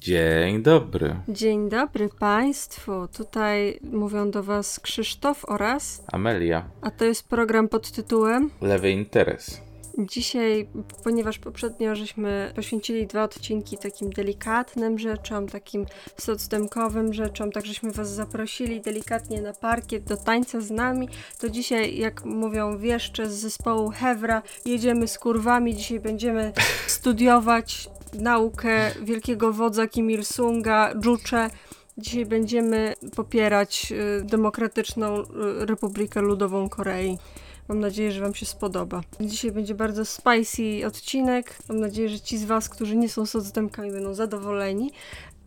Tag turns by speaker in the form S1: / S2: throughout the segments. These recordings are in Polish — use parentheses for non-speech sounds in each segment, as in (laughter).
S1: Dzień dobry.
S2: Dzień dobry Państwu. Tutaj mówią do Was Krzysztof oraz
S1: Amelia.
S2: A to jest program pod tytułem
S1: Lewy interes.
S2: Dzisiaj, ponieważ poprzednio żeśmy poświęcili dwa odcinki takim delikatnym rzeczom, takim socdemkowym rzeczom, tak żeśmy Was zaprosili delikatnie na parkiet do tańca z nami, to dzisiaj, jak mówią wieszcze z zespołu Hewra, jedziemy z kurwami. Dzisiaj będziemy (laughs) studiować naukę wielkiego wodza Kim Il-sunga, Juche. Dzisiaj będziemy popierać y, Demokratyczną y, Republikę Ludową Korei. Mam nadzieję, że Wam się spodoba. Dzisiaj będzie bardzo spicy odcinek. Mam nadzieję, że ci z Was, którzy nie są socdemkami, będą zadowoleni.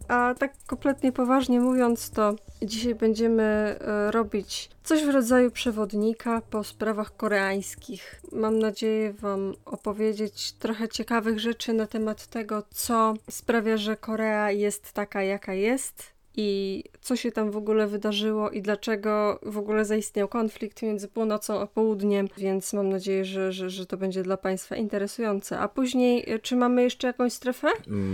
S2: A tak kompletnie poważnie mówiąc, to dzisiaj będziemy e, robić coś w rodzaju przewodnika po sprawach koreańskich. Mam nadzieję Wam opowiedzieć trochę ciekawych rzeczy na temat tego, co sprawia, że Korea jest taka, jaka jest i co się tam w ogóle wydarzyło i dlaczego w ogóle zaistniał konflikt między północą a południem, więc mam nadzieję, że, że, że to będzie dla Państwa interesujące. A później, y, czy mamy jeszcze jakąś strefę?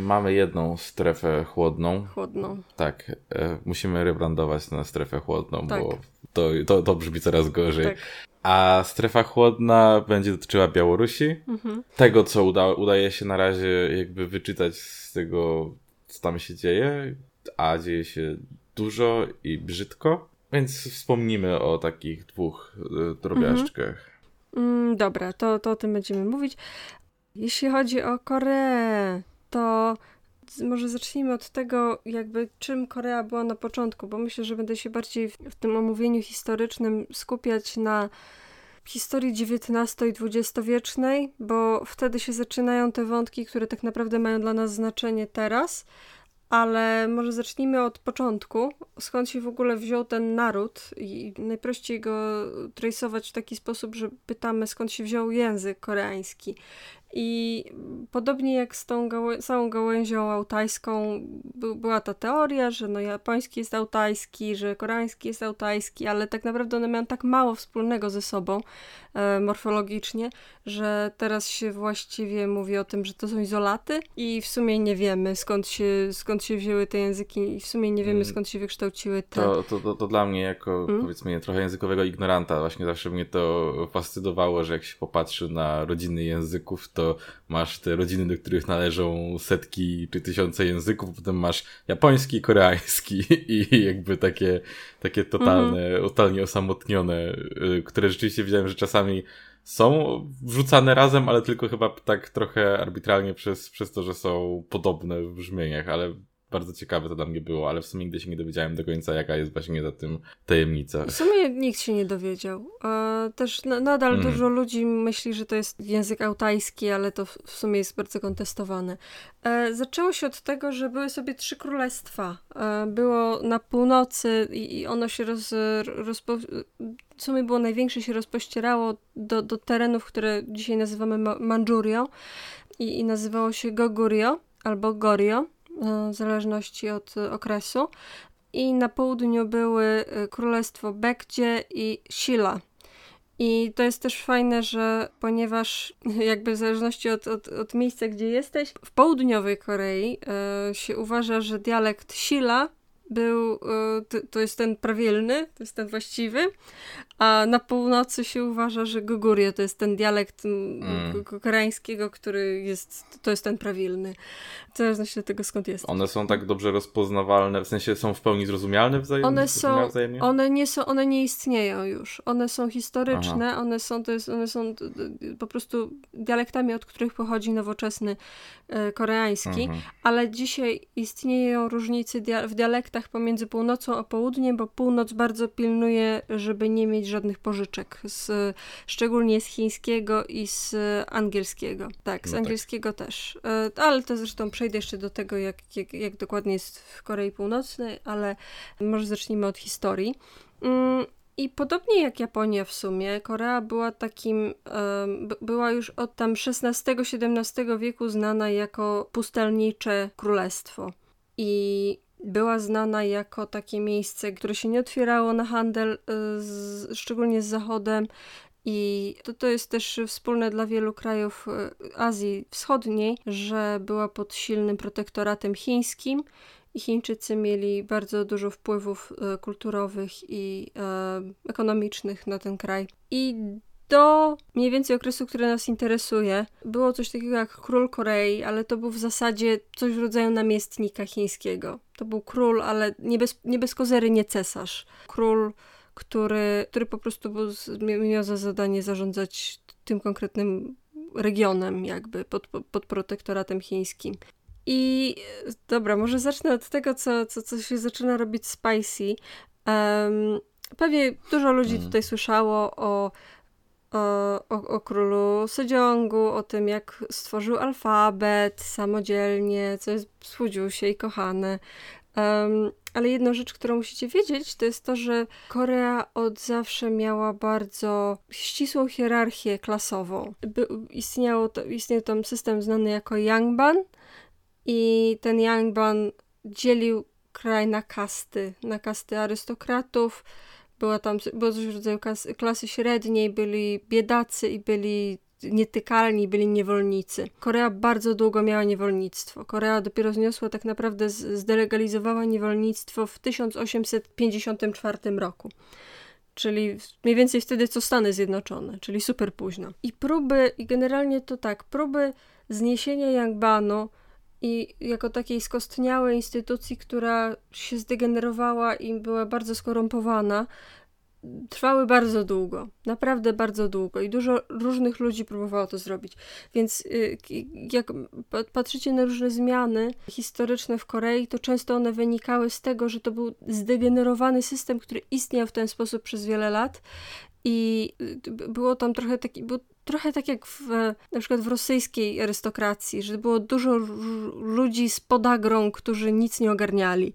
S1: Mamy jedną strefę chłodną.
S2: Chłodną.
S1: Tak, e, musimy rebrandować na strefę chłodną,
S2: Tak.
S1: bo to, to, to brzmi coraz gorzej.
S2: Tak.
S1: A strefa chłodna będzie dotyczyła Białorusi.
S2: Mhm.
S1: Tego, co uda, udaje się na razie jakby wyczytać z tego, co tam się dzieje, a dzieje się dużo i brzydko. Więc wspomnimy o takich dwóch e, drobiażdżkach.
S2: Mm, dobra, to, to o tym będziemy mówić. Jeśli chodzi o Koreę, to może zacznijmy od tego, jakby czym Korea była na początku, bo myślę, że będę się bardziej w, w tym omówieniu historycznym skupiać na historii XIX i XX-wiecznej, bo wtedy się zaczynają te wątki, które tak naprawdę mają dla nas znaczenie teraz. Ale może zacznijmy od początku. Skąd się w ogóle wziął ten naród? I najprościej go trasować w taki sposób, że pytamy, skąd się wziął język koreański. I podobnie jak z tą gałę- całą gałęzią altajską, by- była ta teoria, że no japoński jest altajski, że koreański jest altajski, ale tak naprawdę one mają tak mało wspólnego ze sobą e, morfologicznie, że teraz się właściwie mówi o tym, że to są izolaty i w sumie nie wiemy skąd się, skąd się wzięły te języki i w sumie nie wiemy
S1: Mm.
S2: skąd się wykształciły te...
S1: To, to, to, to dla mnie, jako
S2: Mm.
S1: powiedzmy trochę językowego ignoranta, właśnie zawsze mnie to fascynowało, że jak się popatrzy na rodziny języków, to masz te rodziny, do których należą setki czy tysiące języków, potem masz japoński, koreański (laughs) i jakby takie, takie totalne, totalnie osamotnione, y, które rzeczywiście widziałem, że czasami są wrzucane razem, ale tylko chyba tak trochę arbitralnie przez, przez to, że są podobne w brzmieniach, ale bardzo ciekawe to dla mnie było, ale w sumie nigdy się nie dowiedziałem do końca, jaka jest właśnie za tym tajemnica.
S2: W sumie nikt się nie dowiedział. Też na, nadal
S1: Mm.
S2: dużo ludzi myśli, że to jest język altajski, ale to w, sumie jest bardzo kontestowane. E, zaczęło się od tego, że były sobie trzy królestwa. E, było na północy i, ono się roz, rozpo, w sumie było największe, się rozpościerało do, do terenów, które dzisiaj nazywamy Ma- Mandżurią i, i nazywało się Goguryeo albo Goryeo, e, w zależności od e, okresu i na południu były y, królestwo Bekdzie i Silla. I to jest też fajne, że ponieważ (laughs) jakby w zależności od, od, od miejsca, gdzie jesteś, w południowej Korei y, się uważa, że dialekt Silla był, y, to, jest ten prawilny, to jest ten właściwy, a na północy się uważa, że Goguryeo to jest ten dialekt mm. Koreańskiego, który jest, to jest ten prawilny. W zależności od tego, skąd jesteś.
S1: One są tak dobrze rozpoznawalne, w sensie są w pełni zrozumialne wzajemnie?
S2: One są,
S1: wzajemnie?
S2: one nie są, one nie istnieją już. One są historyczne, one są, to jest, one są po prostu dialektami, od których pochodzi nowoczesny e, koreański,
S1: Mhm.
S2: ale dzisiaj istnieją różnice w dialektach pomiędzy północą a południem, bo północ bardzo pilnuje, żeby nie mieć żadnych pożyczek, z, szczególnie z chińskiego i z angielskiego. Tak, z
S1: No tak.
S2: angielskiego też. E, ale to zresztą przejdę jeszcze do tego, jak, jak, jak dokładnie jest w Korei Północnej, ale może zacznijmy od historii. Mm, I podobnie jak Japonia w sumie, Korea była takim, była już od tam XVI-XVII wieku znana jako pustelnicze królestwo. I była znana jako takie miejsce, które się nie otwierało na handel, y, z, szczególnie z Zachodem. I to, to jest też wspólne dla wielu krajów e, Azji Wschodniej, że była pod silnym protektoratem chińskim i Chińczycy mieli bardzo dużo wpływów e, kulturowych i e, ekonomicznych na ten kraj. I do mniej więcej okresu, który nas interesuje, było coś takiego jak król Korei, ale to był w zasadzie coś w rodzaju namiestnika chińskiego. To był król, ale nie bez, nie bez kozery, nie cesarz. Król, który, który po prostu był, miał za zadanie zarządzać tym konkretnym regionem, jakby pod, pod protektoratem chińskim. I dobra, może zacznę od tego, co, co, co się zaczyna robić spicy. Um, pewnie dużo ludzi mm. tutaj słyszało o o, o, królu Sejongu, o tym jak stworzył alfabet samodzielnie, co jest się i kochane. Um, ale jedna rzecz, którą musicie wiedzieć, to jest to, że Korea od zawsze miała bardzo ścisłą hierarchię klasową. By, istniało to, istniał tam system znany jako Yangban i ten Yangban dzielił kraj na kasty, na kasty arystokratów, była tam, było coś rodzaju klasy, klasy średniej, byli biedacy i byli nietykalni, byli niewolnicy. Korea bardzo długo miała niewolnictwo. Korea dopiero zniosła tak naprawdę, zdelegalizowała niewolnictwo w 1854 roku. Czyli mniej więcej wtedy co Stany Zjednoczone, czyli super późno. I próby, i generalnie to tak, próby zniesienia Yangbanu i jako takiej skostniałej instytucji, która się zdegenerowała i była bardzo skorumpowana, trwały bardzo długo, naprawdę bardzo długo i dużo różnych ludzi próbowało to zrobić. Więc y, jak patrzycie na różne zmiany historyczne w Korei, to często one wynikały z tego, że to był zdegenerowany system, który istniał w ten sposób przez wiele lat i y, było tam trochę taki, był trochę tak jak w, na przykład w rosyjskiej arystokracji, że było dużo ludzi z podagrą, którzy nic nie ogarniali.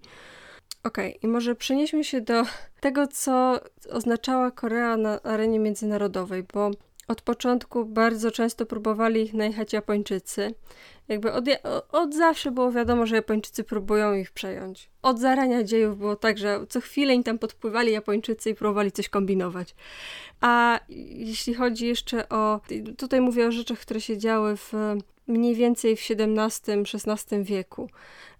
S2: Okej, okay, i może przenieśmy się do tego, co oznaczała Korea na arenie międzynarodowej, bo od początku bardzo często próbowali ich najechać Japończycy. Jakby od, od zawsze było wiadomo, że Japończycy próbują ich przejąć. Od zarania dziejów było tak, że co chwilę im tam podpływali Japończycy i próbowali coś kombinować. A jeśli chodzi jeszcze o. Tutaj mówię o rzeczach, które się działy w mniej więcej w XVII-XVI wieku.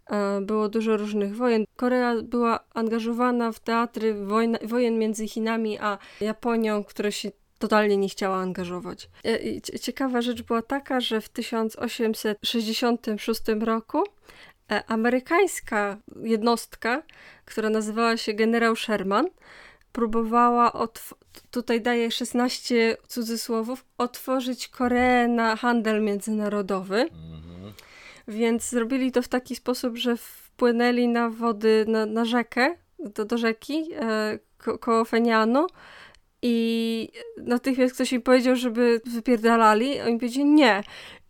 S2: E, było dużo różnych wojen. Korea była angażowana w teatry wojna, wojen między Chinami a Japonią, które się totalnie nie chciała angażować. E, ciekawa rzecz była taka, że w 1866 roku e, amerykańska jednostka, która nazywała się generał Sherman, próbowała, tutaj daje 16 cudzysłowów, otworzyć Koreę na handel międzynarodowy. Mhm. Więc zrobili to w taki sposób, że wpłynęli na wody, na, na rzekę, do, do rzeki e, ko koło Fenianu i natychmiast ktoś im powiedział, żeby wypierdalali, oni powiedzieli nie.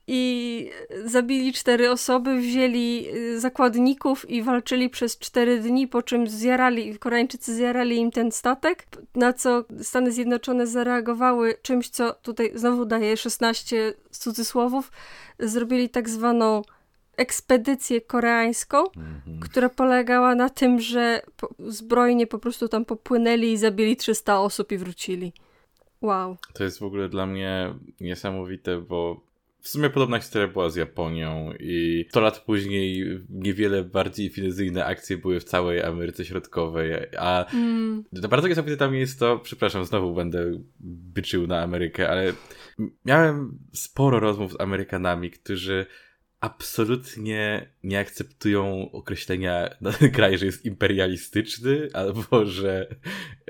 S2: I zabili cztery osoby, wzięli y, zakładników i walczyli przez cztery dni, po czym zjarali, Koreańczycy zjarali im ten statek, na co Stany Zjednoczone zareagowały czymś, co tutaj znowu daje 16 cudzysłowów, zrobili tak zwaną ekspedycję koreańską, mhm. która polegała na tym, że zbrojnie po prostu tam popłynęli i zabili 300 osób i wrócili. Wow.
S1: To jest w ogóle dla mnie niesamowite, bo w sumie podobna historia była z Japonią i 100 lat później niewiele bardziej finezyjne akcje były w całej Ameryce Środkowej, a mm. bardzo niesamowite tam jest to, przepraszam, znowu będę byczył na Amerykę, ale miałem sporo rozmów z Amerykanami, którzy absolutnie nie akceptują określenia na ten (laughs) kraj, że jest imperialistyczny, albo że,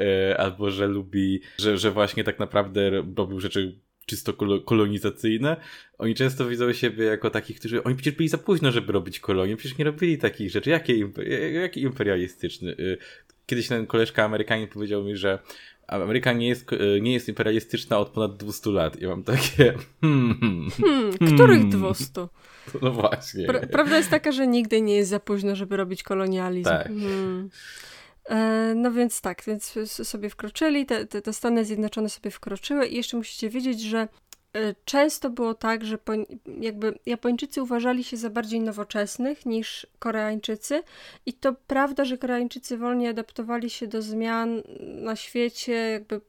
S1: e, albo że lubi, że, że właśnie tak naprawdę robił rzeczy czysto kolonizacyjne. Oni często widzą siebie jako takich, którzy. Oni byli za późno, żeby robić kolonię, przecież nie robili takich rzeczy. Jakie, imper... Jaki imperialistyczny? Y, kiedyś ten koleżka Amerykanin powiedział mi, że Ameryka nie jest, y, nie jest imperialistyczna od ponad 200 lat. I mam takie.
S2: Hmm, hmm, których 200?
S1: No właśnie.
S2: Pra prawda jest taka, że nigdy nie jest za późno, żeby robić kolonializm.
S1: Tak. Hmm.
S2: E, no więc tak, więc sobie wkroczyli, te, te, te Stany Zjednoczone sobie wkroczyły i jeszcze musicie wiedzieć, że e, często było tak, że jakby Japończycy uważali się za bardziej nowoczesnych niż Koreańczycy i to prawda, że Koreańczycy wolniej adaptowali się do zmian na świecie, jakby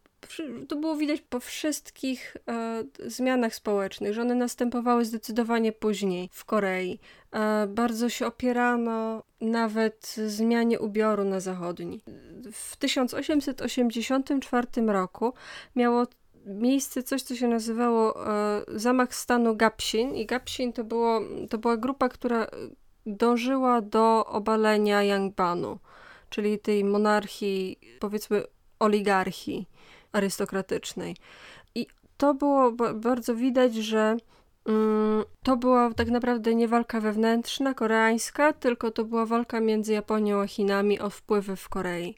S2: to było widać po wszystkich e, zmianach społecznych, że one następowały zdecydowanie później w Korei. E, bardzo się opierano nawet zmianie ubioru na zachodni. W 1884 roku miało miejsce coś, co się nazywało e, zamach stanu Gapsin i Gapsin to, było, to była grupa, która dążyła do obalenia Yangbanu, czyli tej monarchii, powiedzmy oligarchii arystokratycznej. I to było bardzo widać, że to była tak naprawdę nie walka wewnętrzna, koreańska, tylko to była walka między Japonią a Chinami o wpływy w Korei.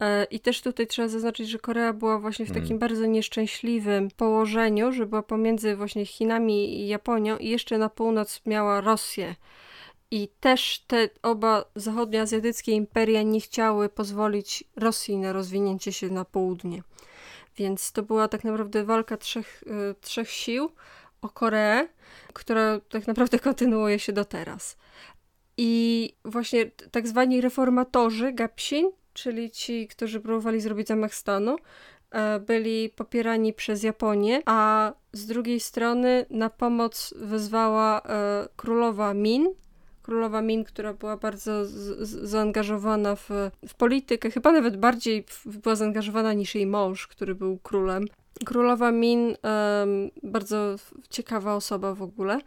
S2: E, I też tutaj trzeba zaznaczyć, że Korea była właśnie w takim hmm. bardzo nieszczęśliwym położeniu, że była pomiędzy właśnie Chinami i Japonią i jeszcze na północ miała Rosję. I też te oba zachodnioazjatyckie imperia nie chciały pozwolić Rosji na rozwinięcie się na południe. Więc to była tak naprawdę walka trzech, y, trzech sił o Koreę, która tak naprawdę (laughs) kontynuuje się do teraz. I właśnie tak zwani reformatorzy Gapsin, czyli ci, którzy próbowali zrobić zamach stanu, e, byli popierani przez Japonię, a z drugiej strony na pomoc wezwała e, królowa Min, królowa Min, która była bardzo z, z, zaangażowana w, w politykę, chyba nawet bardziej była zaangażowana niż jej mąż, który był królem. Królowa Min, bardzo ciekawa osoba w ogóle,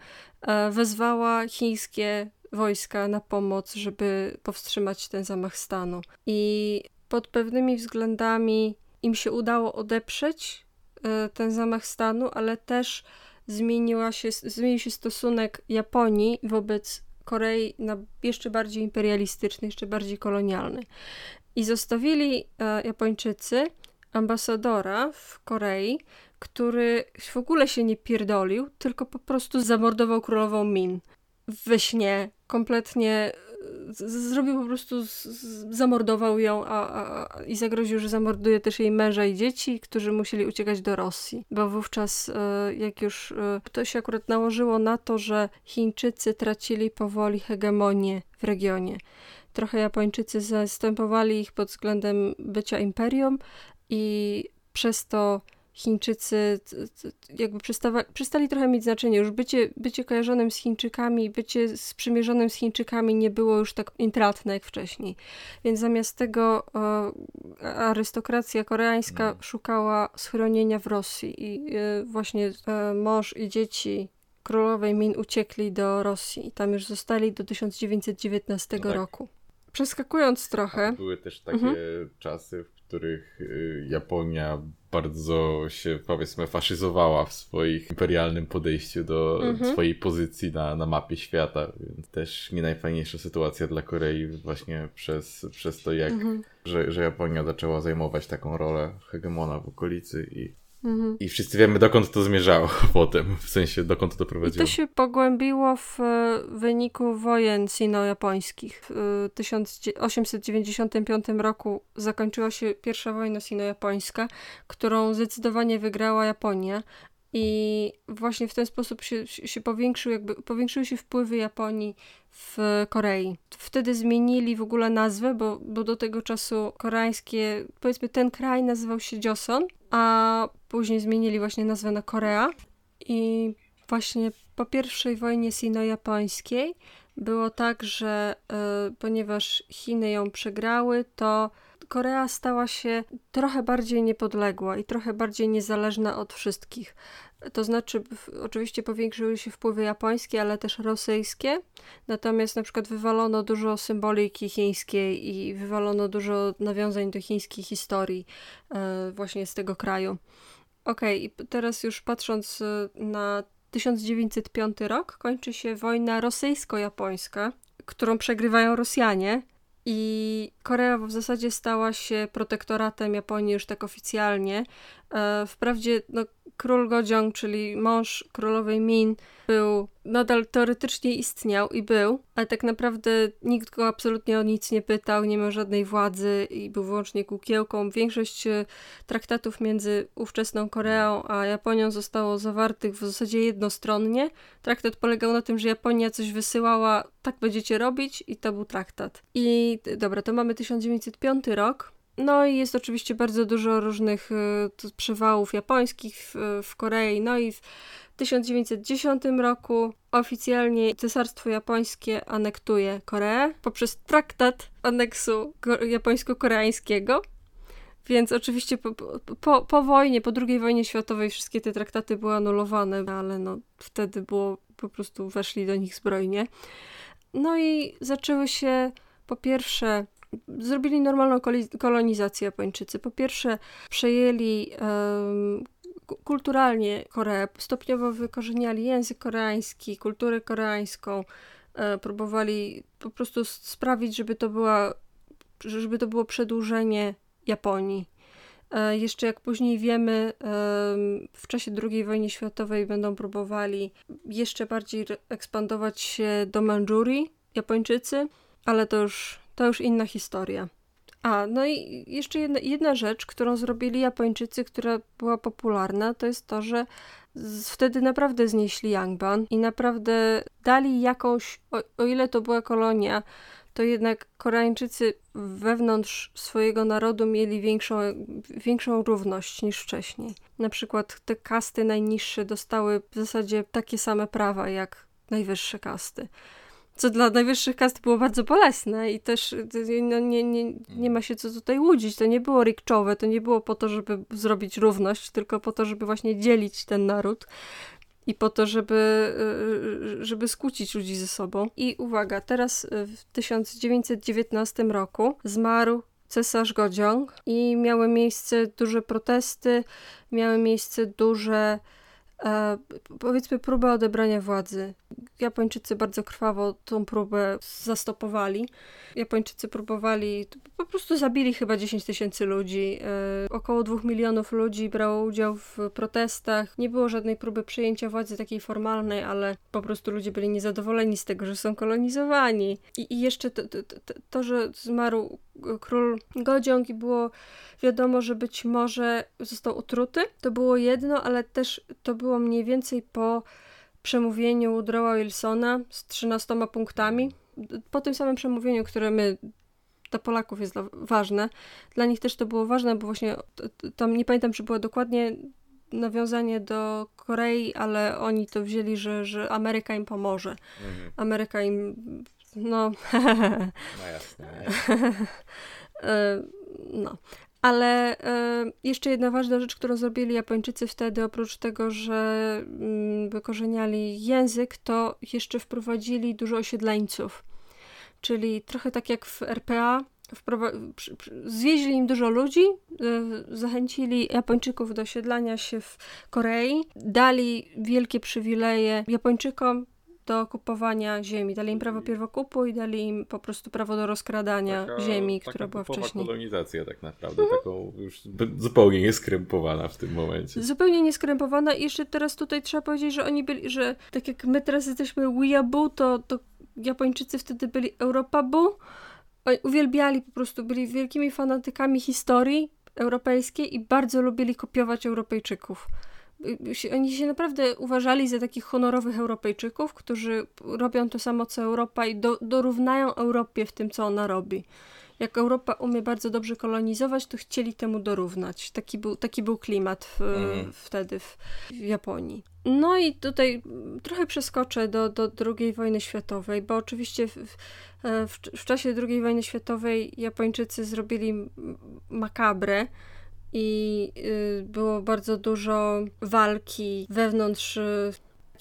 S2: um, wezwała chińskie wojska na pomoc, żeby powstrzymać ten zamach stanu. I pod pewnymi względami im się udało odeprzeć um, ten zamach stanu, ale też zmieniła się, zmienił się stosunek Japonii wobec Korei na jeszcze bardziej imperialistyczny, jeszcze bardziej kolonialny. I zostawili e, Japończycy ambasadora w Korei, który w ogóle się nie pierdolił, tylko po prostu zamordował królową Min we śnie, kompletnie zrobił po prostu, zamordował ją a, a, i zagroził, że zamorduje też jej męża i dzieci, którzy musieli uciekać do Rosji. Bo wówczas, e, jak już e, to się akurat nałożyło na to, że Chińczycy tracili powoli hegemonię w regionie. Trochę Japończycy zastępowali ich pod względem bycia imperium i przez to Chińczycy jakby przestali trochę mieć znaczenie. Już bycie, bycie kojarzonym z Chińczykami, bycie sprzymierzonym z Chińczykami nie było już tak intratne jak wcześniej. Więc zamiast tego e, arystokracja koreańska no. szukała schronienia w Rosji i e, właśnie e, mąż i dzieci królowej Min uciekli do Rosji tam już zostali do 1919 no tak. roku. Przeskakując trochę.
S1: Były też takie mhm. czasy, w których y, Japonia bardzo się powiedzmy faszyzowała w swoich imperialnym podejściu do mhm. swojej pozycji na, na mapie świata, więc też nie najfajniejsza sytuacja dla Korei właśnie przez, przez to, jak, mhm. że, że Japonia zaczęła zajmować taką rolę hegemona w okolicy i Mhm. I wszyscy wiemy, dokąd to zmierzało (laughs) potem, w sensie dokąd to doprowadziło.
S2: I to się pogłębiło w e, wyniku wojen sino-japońskich. W 1895 e, roku zakończyła się pierwsza wojna sino-japońska, którą zdecydowanie wygrała Japonia. I właśnie w ten sposób się, się powiększył, jakby, powiększyły się wpływy Japonii w Korei. Wtedy zmienili w ogóle nazwę, bo, bo do tego czasu koreańskie, powiedzmy ten kraj nazywał się Joseon, a później zmienili właśnie nazwę na Korea. I właśnie po pierwszej wojnie sino-japońskiej było tak, że y, ponieważ Chiny ją przegrały, to Korea stała się trochę bardziej niepodległa i trochę bardziej niezależna od wszystkich. To znaczy, oczywiście powiększyły się wpływy japońskie, ale też rosyjskie. Natomiast na przykład wywalono dużo symboliki chińskiej i wywalono dużo nawiązań do chińskiej historii e, właśnie z tego kraju. Okej, okay, teraz już patrząc e, na 1905 rok, kończy się wojna rosyjsko-japońska, którą przegrywają Rosjanie. I Korea w zasadzie stała się protektoratem Japonii już tak oficjalnie. E, wprawdzie no, król Godziong, czyli mąż królowej Min, był, nadal teoretycznie istniał i był, ale tak naprawdę nikt go absolutnie o nic nie pytał, nie miał żadnej władzy i był wyłącznie kukiełką. Większość e, traktatów między ówczesną Koreą a Japonią zostało zawartych w zasadzie jednostronnie. Traktat polegał na tym, że Japonia coś wysyłała, tak będziecie robić i to był traktat. I dobra, to mamy 1905 rok No i jest oczywiście bardzo dużo różnych y, przywałów japońskich w, w Korei. No i w 1910 roku oficjalnie Cesarstwo Japońskie anektuje Koreę poprzez traktat aneksu japońsko-koreańskiego. Więc oczywiście po, po, po wojnie, po II wojnie światowej wszystkie te traktaty były anulowane, ale no wtedy było po prostu weszli do nich zbrojnie. No i zaczęły się po pierwsze zrobili normalną kolonizację Japończycy. Po pierwsze, przejęli um, kulturalnie Koreę, stopniowo wykorzeniali język koreański, kulturę koreańską, e, próbowali po prostu sprawić, żeby to, była, żeby to było przedłużenie Japonii. E, jeszcze jak później wiemy, w czasie II wojny światowej będą próbowali jeszcze bardziej ekspandować się do Mandżurii, Japończycy, ale to już, to już inna historia. A, no i jeszcze jedna, jedna rzecz, którą zrobili Japończycy, która była popularna, to jest to, że z, wtedy naprawdę znieśli Yangban i naprawdę dali jakąś, o, o ile to była kolonia, to jednak Koreańczycy wewnątrz swojego narodu mieli większą, większą równość niż wcześniej. Na przykład te kasty najniższe dostały w zasadzie takie same prawa jak najwyższe kasty co dla najwyższych kast było bardzo bolesne i też no, nie, nie, nie ma się co tutaj łudzić. To nie było rikczowe, to nie było po to, żeby zrobić równość, tylko po to, żeby właśnie dzielić ten naród i po to, żeby, y, żeby skłócić ludzi ze sobą. I uwaga, teraz w 1919 roku zmarł cesarz Godziąg i miały miejsce duże protesty, miały miejsce duże e, powiedzmy próby odebrania władzy. Japończycy bardzo krwawo tą próbę zastopowali. Japończycy próbowali, po prostu zabili chyba 10 tysięcy ludzi. E, około 2 milionów ludzi brało udział w protestach. Nie było żadnej próby przejęcia władzy takiej formalnej, ale po prostu ludzie byli niezadowoleni z tego, że są kolonizowani. I, i jeszcze to, to, to, to, że zmarł król Godziąg i było wiadomo, że być może został utruty, to było jedno, ale też to było mniej więcej po przemówieniu Woodrowa Wilsona z 13 punktami. Po tym samym przemówieniu, które my dla Polaków jest ważne. Dla nich też to było ważne, bo właśnie tam nie pamiętam, czy było dokładnie nawiązanie do Korei, ale oni to wzięli, że, że Ameryka im pomoże. Mhm. Ameryka im, no...
S1: no jasne. (laughs)
S2: E, no. Ale e, jeszcze jedna ważna rzecz, którą zrobili Japończycy wtedy, oprócz tego, że mm, wykorzeniali język, to jeszcze wprowadzili dużo osiedleńców. Czyli trochę tak jak w RPA, zwieźli im dużo ludzi, e, zachęcili Japończyków do osiedlania się w Korei, dali wielkie przywileje Japończykom, do kupowania ziemi. Dali im prawo pierwokupu i dali im po prostu prawo do rozkradania taka, ziemi, która była wcześniej.
S1: kolonizacja tak naprawdę, mhm. taką już zupełnie nieskrępowana w tym momencie.
S2: Zupełnie nieskrępowana i jeszcze teraz tutaj trzeba powiedzieć, że oni byli, że tak jak my teraz jesteśmy Weeaboo, to, to Japończycy wtedy byli Europabu. Uwielbiali po prostu, byli wielkimi fanatykami historii europejskiej i bardzo lubili kopiować Europejczyków oni się naprawdę uważali za takich honorowych Europejczyków, którzy robią to samo co Europa i do, dorównają Europie w tym, co ona robi. Jak Europa umie bardzo dobrze kolonizować, to chcieli temu dorównać. Taki był, taki był klimat w, mm. wtedy w, w, Japonii. No i tutaj trochę przeskoczę do, do II wojny światowej, bo oczywiście w, w, w czasie II wojny światowej Japończycy zrobili makabrę i y, było bardzo dużo walki wewnątrz.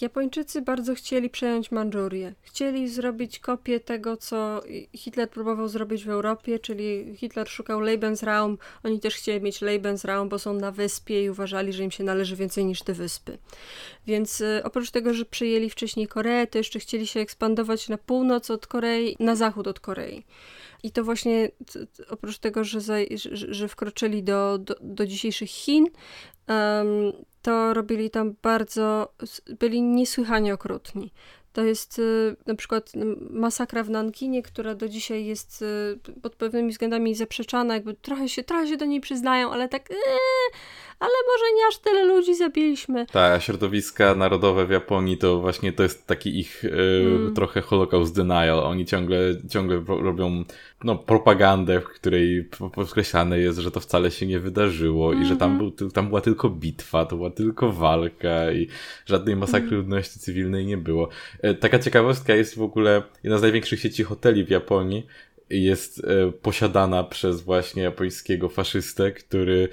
S2: Japończycy bardzo chcieli przejąć Mandżurię. Chcieli zrobić kopię tego, co Hitler próbował zrobić w Europie, czyli Hitler szukał Lebensraum, oni też chcieli mieć Lebensraum, bo są na wyspie i uważali, że im się należy więcej niż te wyspy. Więc y, oprócz tego, że przyjęli wcześniej Koreę, to jeszcze chcieli się ekspandować na północ od Korei, na zachód od Korei. I to właśnie oprócz tego, że, za, że, że wkroczyli do, do, do dzisiejszych Chin, um, to robili tam bardzo, byli niesłychanie okrutni. To jest y, na przykład masakra w Nankinie, która do dzisiaj jest y, pod pewnymi względami zaprzeczana, jakby trochę się, trochę się do niej przyznają, ale tak, yy, ale może nie aż tyle ludzi zabiliśmy.
S1: Tak, środowiska narodowe w Japonii to właśnie to jest taki ich y, mm. trochę holocaust denial. Oni ciągle, ciągle robią no, propagandę, w której podkreślane jest, że to wcale się nie wydarzyło mm -hmm. i że tam, mhm. był, tam była tylko bitwa, to była tylko walka i żadnej masakry mm. ludności cywilnej nie było. E, taka ciekawostka jest w ogóle jedna z największych sieci hoteli w Japonii, jest e, posiadana przez właśnie japońskiego faszystę, który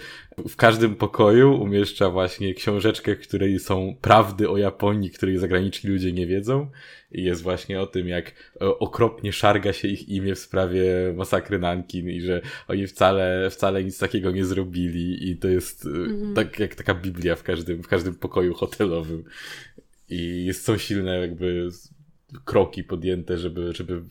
S1: w każdym pokoju umieszcza właśnie książeczkę, w której są prawdy o Japonii, której zagraniczni ludzie nie wiedzą. I jest właśnie o tym, jak e, okropnie szarga się ich imię w sprawie masakry Nankin i że oni wcale, wcale nic takiego nie zrobili i to jest mm. tak jak taka Biblia w każdym, w każdym pokoju hotelowym. I jest, są silne jakby kroki podjęte, żeby, żeby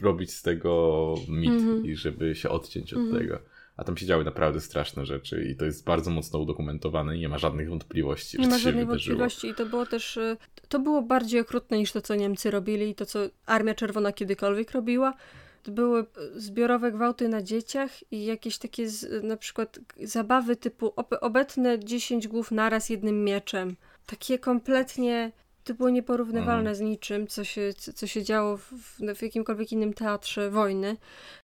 S1: robić z tego mit mm -hmm. i żeby się odciąć od mm -hmm. tego. A tam się działy naprawdę straszne rzeczy i to jest bardzo mocno udokumentowane i nie ma żadnych wątpliwości.
S2: Nie ma żadnych wątpliwości i to było też, y, to było bardziej okrutne niż to, co Niemcy robili i to, co Armia Czerwona kiedykolwiek robiła. To były zbiorowe gwałty na dzieciach i jakieś takie z, na przykład zabawy typu obetnę 10 głów naraz jednym mieczem. Takie kompletnie to było nieporównywalne mhm. z niczym, co się, co się działo w, w jakimkolwiek innym teatrze wojny.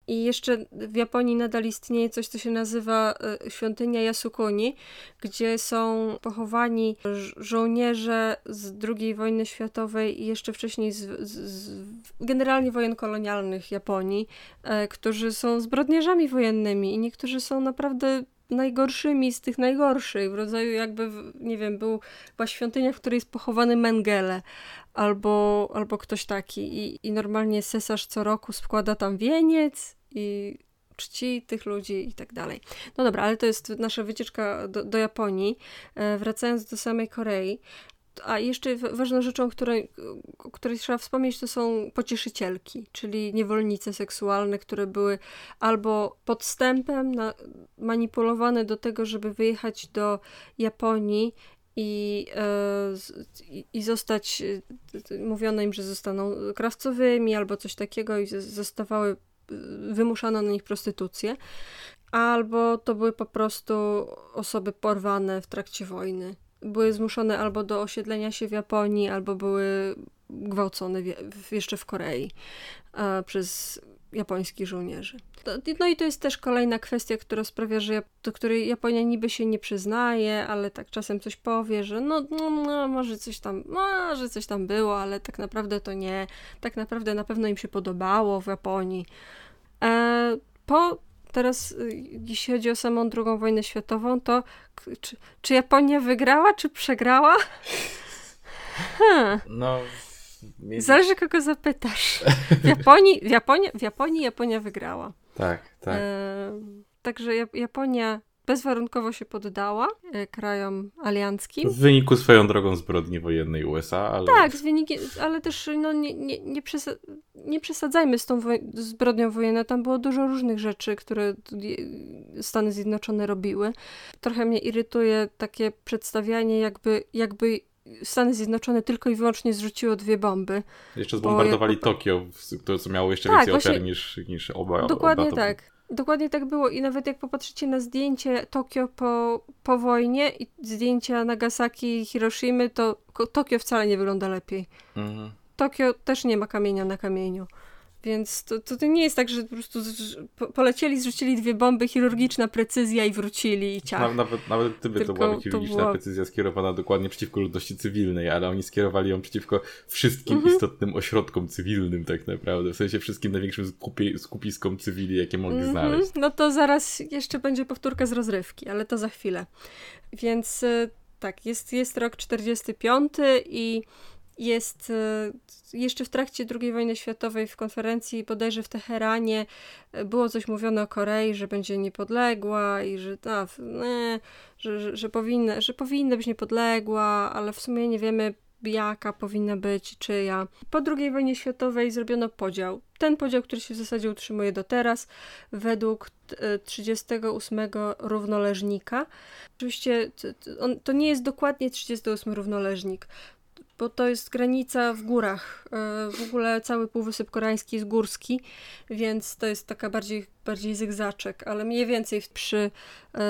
S2: I jeszcze w Japonii nadal istnieje coś, co się nazywa e, świątynia Yasukuni, gdzie są pochowani żołnierze z II wojny światowej i jeszcze wcześniej z, z, z generalnie wojen kolonialnych Japonii, e, którzy są zbrodniarzami wojennymi i niektórzy są naprawdę najgorszymi z tych najgorszych, w rodzaju jakby, nie wiem, był, była świątynia, w której jest pochowany Mengele, albo, albo ktoś taki I, i normalnie cesarz co roku składa tam wieniec i czci tych ludzi i tak dalej. No dobra, ale to jest nasza wycieczka do, do Japonii. E, wracając do samej Korei, a jeszcze ważną rzeczą, której, o której trzeba wspomnieć, to są pocieszycielki, czyli niewolnice seksualne, które były albo podstępem na, manipulowane do tego, żeby wyjechać do Japonii i, e, i zostać, e, mówiono im, że zostaną krawcowymi albo coś takiego i zostawały, wymuszano na nich prostytucję. Albo to były po prostu osoby porwane w trakcie wojny były zmuszone albo do osiedlenia się w Japonii, albo były gwałcone w, jeszcze w Korei a, przez japońskich żołnierzy. No i to jest też kolejna kwestia, która sprawia, że do której Japonia niby się nie przyznaje, ale tak czasem coś powie, że no, no, no może coś tam, może coś tam było, ale tak naprawdę to nie. Tak naprawdę na pewno im się podobało w Japonii. E, po teraz, y, jeśli chodzi o samą drugą wojnę światową, to czy, czy Japonia wygrała, czy przegrała?
S1: Hmm. No.
S2: Zależy kogo zapytasz. W Japonii, w Japonii, w Japonii Japonia wygrała.
S1: Tak, tak. E,
S2: także Japonia bezwarunkowo się poddała e, krajom alianckim.
S1: W wyniku swoją drogą zbrodni wojennej USA, ale...
S2: Tak, z wyniki, ale też no, nie, nie, nie, przesa nie przesadzajmy z tą zbrodnią wojenną. Tam było dużo różnych rzeczy, które Stany Zjednoczone robiły. Trochę mnie irytuje takie przedstawianie, jakby, jakby Stany Zjednoczone tylko i wyłącznie zrzuciło dwie bomby.
S1: Jeszcze zbombardowali jak... Tokio, to co miało jeszcze tak, więcej właśnie... ofiar niż, niż oba.
S2: Dokładnie
S1: oba
S2: tak. Dokładnie tak było i nawet jak popatrzycie na zdjęcie Tokio po, po wojnie i zdjęcia Nagasaki i Hiroshimy, to Tokio wcale nie wygląda lepiej. Mhm. Tokio też nie ma kamienia na kamieniu. Więc to, to, to, nie jest tak, że po prostu polecieli, zrzucili dwie bomby, chirurgiczna precyzja i wrócili i ciach.
S1: Nawet, nawet gdyby to była chirurgiczna to była... precyzja skierowana dokładnie przeciwko ludności cywilnej, ale oni skierowali ją przeciwko wszystkim mhm. istotnym ośrodkom cywilnym tak naprawdę, w sensie wszystkim największym skupi skupiskom cywili, jakie mogli mhm. znaleźć.
S2: No to zaraz jeszcze będzie powtórka z rozrywki, ale to za chwilę. Więc y, tak, jest, jest rok 45 i jest e, jeszcze w trakcie II wojny światowej w konferencji bodajże w Teheranie e, było coś mówione o Korei, że będzie niepodległa i że, nie, że, że, że, powinna, że powinna być niepodległa, ale w sumie nie wiemy jaka powinna być, czyja. Po II wojnie światowej zrobiono podział. Ten podział, który się w zasadzie utrzymuje do teraz, według 38 e, równoleżnika. Oczywiście to nie jest dokładnie 38 równoleżnik bo to jest granica w górach. E, w ogóle cały Półwysep Koreański jest górski, więc to jest taka bardziej, bardziej zygzaczek, ale mniej więcej przy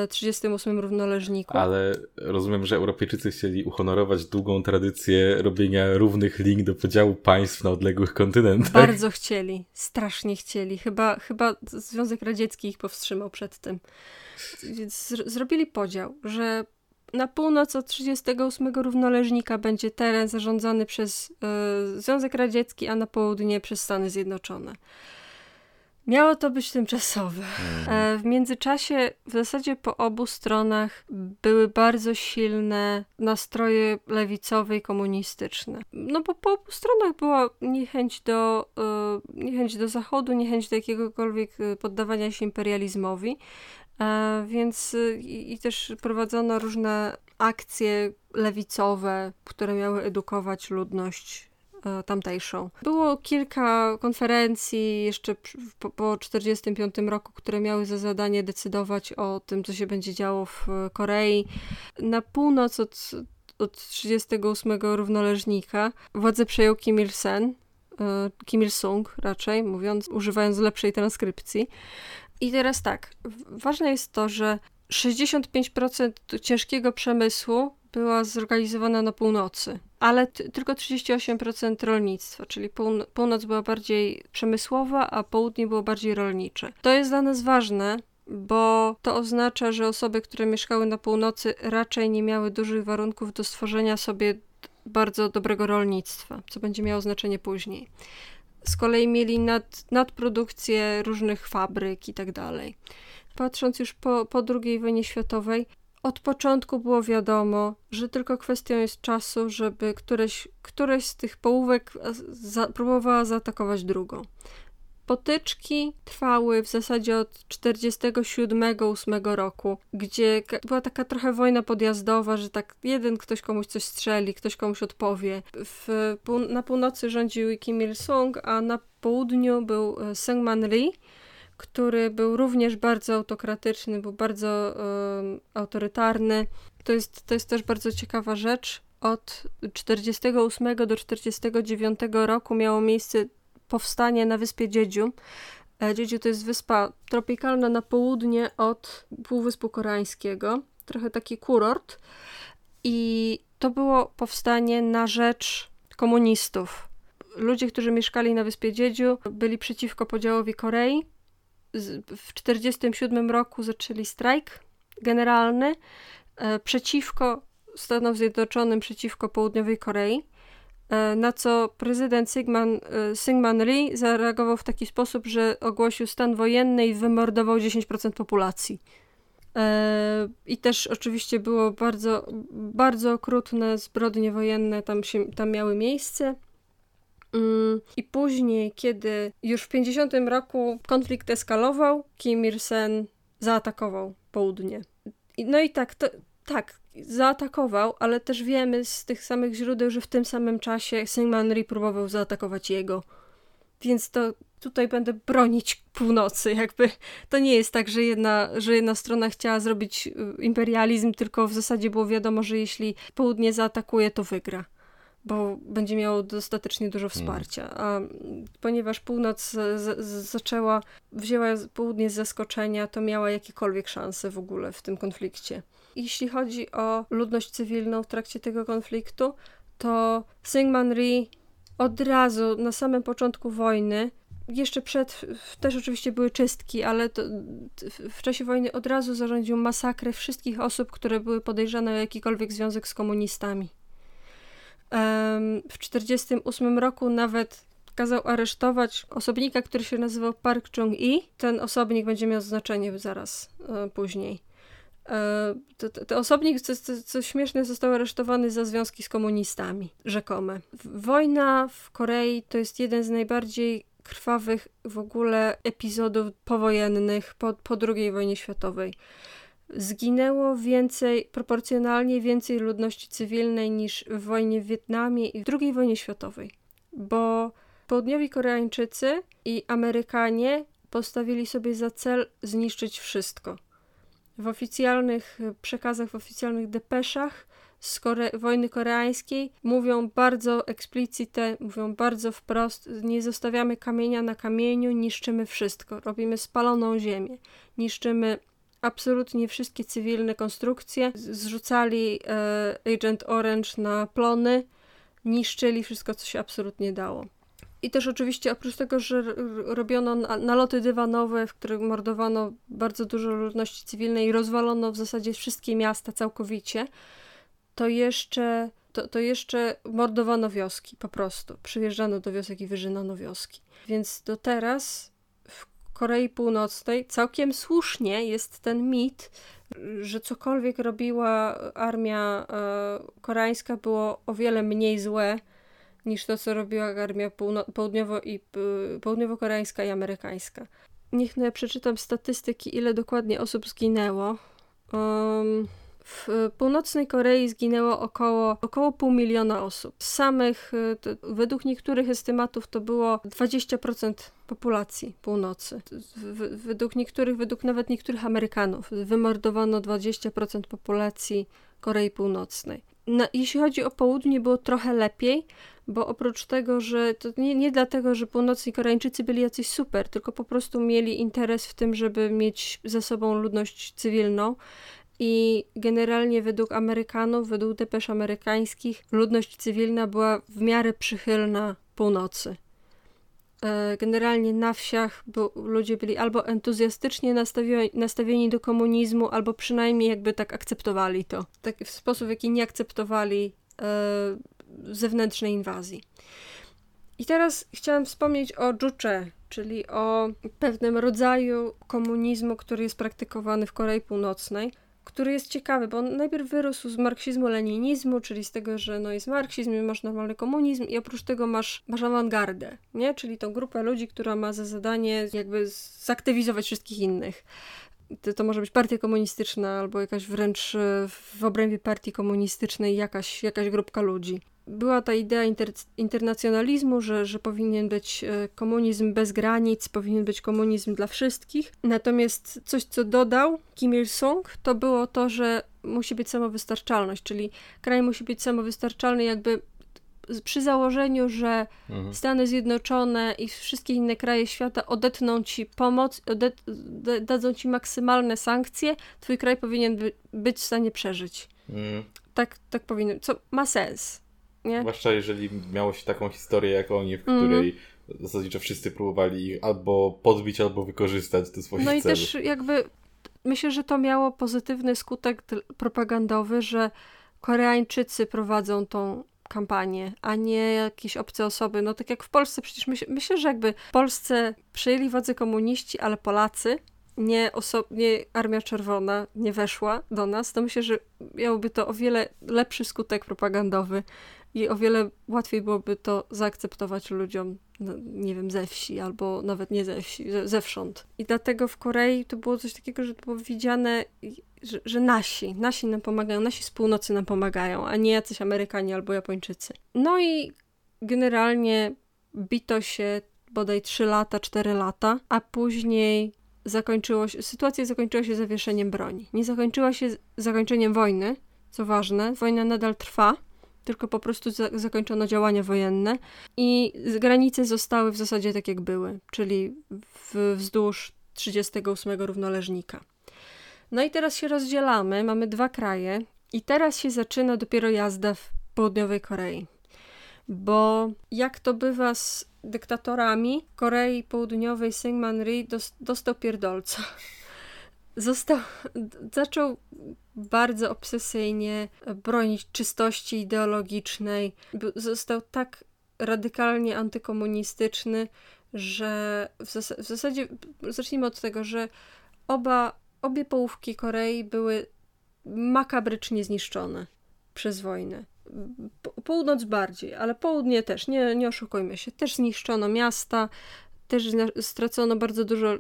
S2: 38 e, równoleżniku.
S1: Ale rozumiem, że Europejczycy chcieli uhonorować długą tradycję robienia równych link do podziału państw na odległych kontynentach.
S2: Bardzo chcieli, strasznie chcieli. Chyba, chyba Związek Radziecki ich powstrzymał przed tym. Więc zrobili podział, że na północ od 38 równoleżnika będzie teren zarządzany przez y, Związek Radziecki, a na południe przez Stany Zjednoczone. Miało to być tymczasowe. Mhm. E, w międzyczasie, w zasadzie po obu stronach, były bardzo silne nastroje lewicowe i komunistyczne. No bo po obu stronach była niechęć do, y, niechęć do Zachodu, niechęć do jakiegokolwiek poddawania się imperializmowi. E, więc y, i, też prowadzono różne akcje lewicowe, które miały edukować ludność e, tamtejszą. Było kilka konferencji jeszcze po, po 1945 roku, które miały za zadanie decydować o tym, co się będzie działo w Korei. Na północ od, od 38 równoleżnika władzę przejął Kim Il-sen, e, Kim Il-sung raczej, mówiąc, używając lepszej transkrypcji. I teraz tak, ważne jest to, że 65% ciężkiego przemysłu była zorganizowana na północy, ale tylko 38% rolnictwa, czyli pół północ była bardziej przemysłowa, a południe było bardziej rolnicze. To jest dla nas ważne, bo to oznacza, że osoby, które mieszkały na północy, raczej nie miały dużych warunków do stworzenia sobie bardzo dobrego rolnictwa, co będzie miało znaczenie później z kolei mieli nad, nadprodukcję różnych fabryk i tak dalej. Patrząc już po, po II wojnie światowej, od początku było wiadomo, że tylko kwestią jest czasu, żeby któreś, któreś z tych połówek za, próbowała zaatakować drugą. Potyczki trwały w zasadzie od 47-8 roku, gdzie była taka trochę wojna podjazdowa, że tak jeden ktoś komuś coś strzeli, ktoś komuś odpowie. W, na północy rządził Kim Il-sung, a na południu był e, Seungman Rhee, który był również bardzo autokratyczny, był bardzo um, autorytarny. To jest, to jest też bardzo ciekawa rzecz. Od 48 do 49 roku miało miejsce powstanie na wyspie Dziedziu. E, Dziedziu to jest wyspa tropikalna na południe od Półwyspu Koreańskiego, trochę taki kurort. I to było powstanie na rzecz komunistów. Ludzie, którzy mieszkali na wyspie Dziedziu, byli przeciwko podziałowi Korei. W 1947 roku zaczęli strajk generalny e, przeciwko Stanom Zjednoczonym, przeciwko Południowej Korei. E, na co prezydent Syngman, e, Syngman Rhee zareagował w taki sposób, że ogłosił stan wojenny i wymordował 10% populacji. E, I też oczywiście było bardzo, bardzo okrutne zbrodnie wojenne tam, się, tam miały miejsce. Mm, I później, kiedy już w 50 roku konflikt eskalował, Kim Il-sen zaatakował południe. No i tak, to, tak, zaatakował, ale też wiemy z tych samych źródeł, że w tym samym czasie Syngman Rhee próbował zaatakować jego. Więc to tutaj będę bronić północy. Jakby to nie jest tak, że jedna, że jedna strona chciała zrobić y, imperializm, tylko w zasadzie było wiadomo, że jeśli południe zaatakuje, to wygra. Bo będzie miało dostatecznie dużo hmm. wsparcia. A ponieważ północ z, z, zaczęła, wzięła południe z zaskoczenia, to miała jakiekolwiek szanse w ogóle w tym konflikcie. Jeśli chodzi o ludność cywilną w trakcie tego konfliktu, to Syngman Rhee od razu na samym początku wojny, jeszcze przed, też oczywiście były czystki, ale to, w czasie wojny od razu zarządził masakrę wszystkich osób, które były podejrzane o jakikolwiek związek z komunistami. W 1948 roku nawet kazał aresztować osobnika, który się nazywał Park Chung-i. Ten osobnik będzie miał znaczenie zaraz e, później. Ten osobnik, co, co, co, śmieszne, został aresztowany za związki z komunistami, rzekome. Wojna w Korei to jest jeden z najbardziej krwawych w ogóle epizodów powojennych po, po II wojnie światowej. Zginęło więcej, proporcjonalnie więcej ludności cywilnej niż w wojnie w Wietnamie i w II wojnie światowej, bo południowi Koreańczycy i Amerykanie postawili sobie za cel zniszczyć wszystko. W oficjalnych przekazach, w oficjalnych depeszach z Kore wojny koreańskiej mówią bardzo eksplicite, mówią bardzo wprost, nie zostawiamy kamienia na kamieniu, niszczymy wszystko, robimy spaloną ziemię, niszczymy absolutnie wszystkie cywilne konstrukcje, zrzucali e, Agent Orange na plony, niszczyli wszystko, co się absolutnie dało. I też oczywiście oprócz tego, że robiono naloty dywanowe, w których mordowano bardzo dużo ludności cywilnej i rozwalono w zasadzie wszystkie miasta całkowicie, to jeszcze, to, to jeszcze mordowano wioski po prostu. Przyjeżdżano do wiosek i wyżynano wioski. Więc do teraz Korei Północnej całkiem słusznie jest ten mit, że cokolwiek robiła armia e, koreańska było o wiele mniej złe niż to, co robiła armia południowo- i, południowo-koreańska i amerykańska. Niech no ja przeczytam statystyki, ile dokładnie osób zginęło. Um, w północnej Korei zginęło około, około pół miliona osób. Samych, y, według niektórych estymatów to było 20% populacji północy. W, według niektórych, według nawet niektórych Amerykanów, wymordowano 20% populacji Korei Północnej. Jeśli chodzi o południe, było trochę lepiej, bo oprócz tego, że to nie, nie dlatego, że północni Koreańczycy byli jacyś super, tylko po prostu mieli interes w tym, żeby mieć za sobą ludność cywilną. I generalnie według Amerykanów, według depesz amerykańskich, ludność cywilna była w miarę przychylna północy. E, generalnie na wsiach ludzie byli albo entuzjastycznie nastawieni, nastawieni do komunizmu, albo przynajmniej jakby tak akceptowali to. Tak, w sposób, w jaki nie akceptowali e, zewnętrznej inwazji. I teraz chciałam wspomnieć o Juche, czyli o pewnym rodzaju komunizmu, który jest praktykowany w Korei Północnej, który jest ciekawy, bo on najpierw wyrósł z marksizmu-leninizmu, czyli z tego, że no jest marksizm masz normalny komunizm i oprócz tego masz, masz awangardę, nie? czyli tą grupę ludzi, która ma za zadanie jakby zaktywizować wszystkich innych. To, to może być partia komunistyczna albo jakaś wręcz w obrębie partii komunistycznej jakaś, jakaś grupka ludzi była ta idea inter, internacjonalizmu, że, że powinien być e, komunizm bez granic, powinien być komunizm dla wszystkich. Natomiast coś, co dodał Kim Il-sung, to było to, że musi być samowystarczalność, czyli kraj musi być samowystarczalny jakby przy założeniu, że mhm. Stany Zjednoczone i wszystkie inne kraje świata odetną ci pomoc, odet, dadzą ci maksymalne sankcje, twój kraj powinien by, być w stanie przeżyć. Mhm. Tak, tak powinno, co ma sens. Nie?
S1: Zwłaszcza jeżeli miało się taką historię jak oni, w której mm. zasadniczo wszyscy próbowali ich albo podbić, albo wykorzystać swoich
S2: celów.
S1: No
S2: i też jakby myślę, że to miało pozytywny skutek propagandowy, że Koreańczycy prowadzą tą kampanię, a nie jakieś obce osoby. No tak jak w Polsce, przecież myśl, myślę, że jakby w Polsce przejęli władzę komuniści, ale Polacy, nie, oso- nie Armia Czerwona nie weszła do nas, to myślę, że miałoby to o wiele lepszy skutek propagandowy i o wiele łatwiej byłoby to zaakceptować ludziom, no, nie wiem, ze wsi albo nawet nie ze wsi, ze, zewsząd. I dlatego w Korei to było coś takiego, że to było widziane, że, że nasi, nasi nam pomagają, nasi z północy nam pomagają, a nie jacyś Amerykanie albo Japończycy. No i generalnie bito się bodaj 3 lata, 4 lata, a później zakończyło się, sytuacja zakończyła się zawieszeniem broni. Nie zakończyła się zakończeniem wojny, co ważne, wojna nadal trwa, tylko po prostu za zakończono działania wojenne i granice zostały w zasadzie tak jak były, czyli w, wzdłuż 38 równoleżnika. No i teraz się rozdzielamy, mamy dwa kraje i teraz się zaczyna dopiero jazda w południowej Korei. Bo jak to bywa z dyktatorami Korei Południowej, Syngman Rhee dostał pierdolca został, zaczął bardzo obsesyjnie bronić czystości ideologicznej. Został tak radykalnie antykomunistyczny, że w, zas w zasadzie zacznijmy od tego, że oba, obie połówki Korei były makabrycznie zniszczone przez wojnę. Północ bardziej, ale południe też, nie, nie oszukujmy się. Też zniszczono miasta, też stracono bardzo dużo y,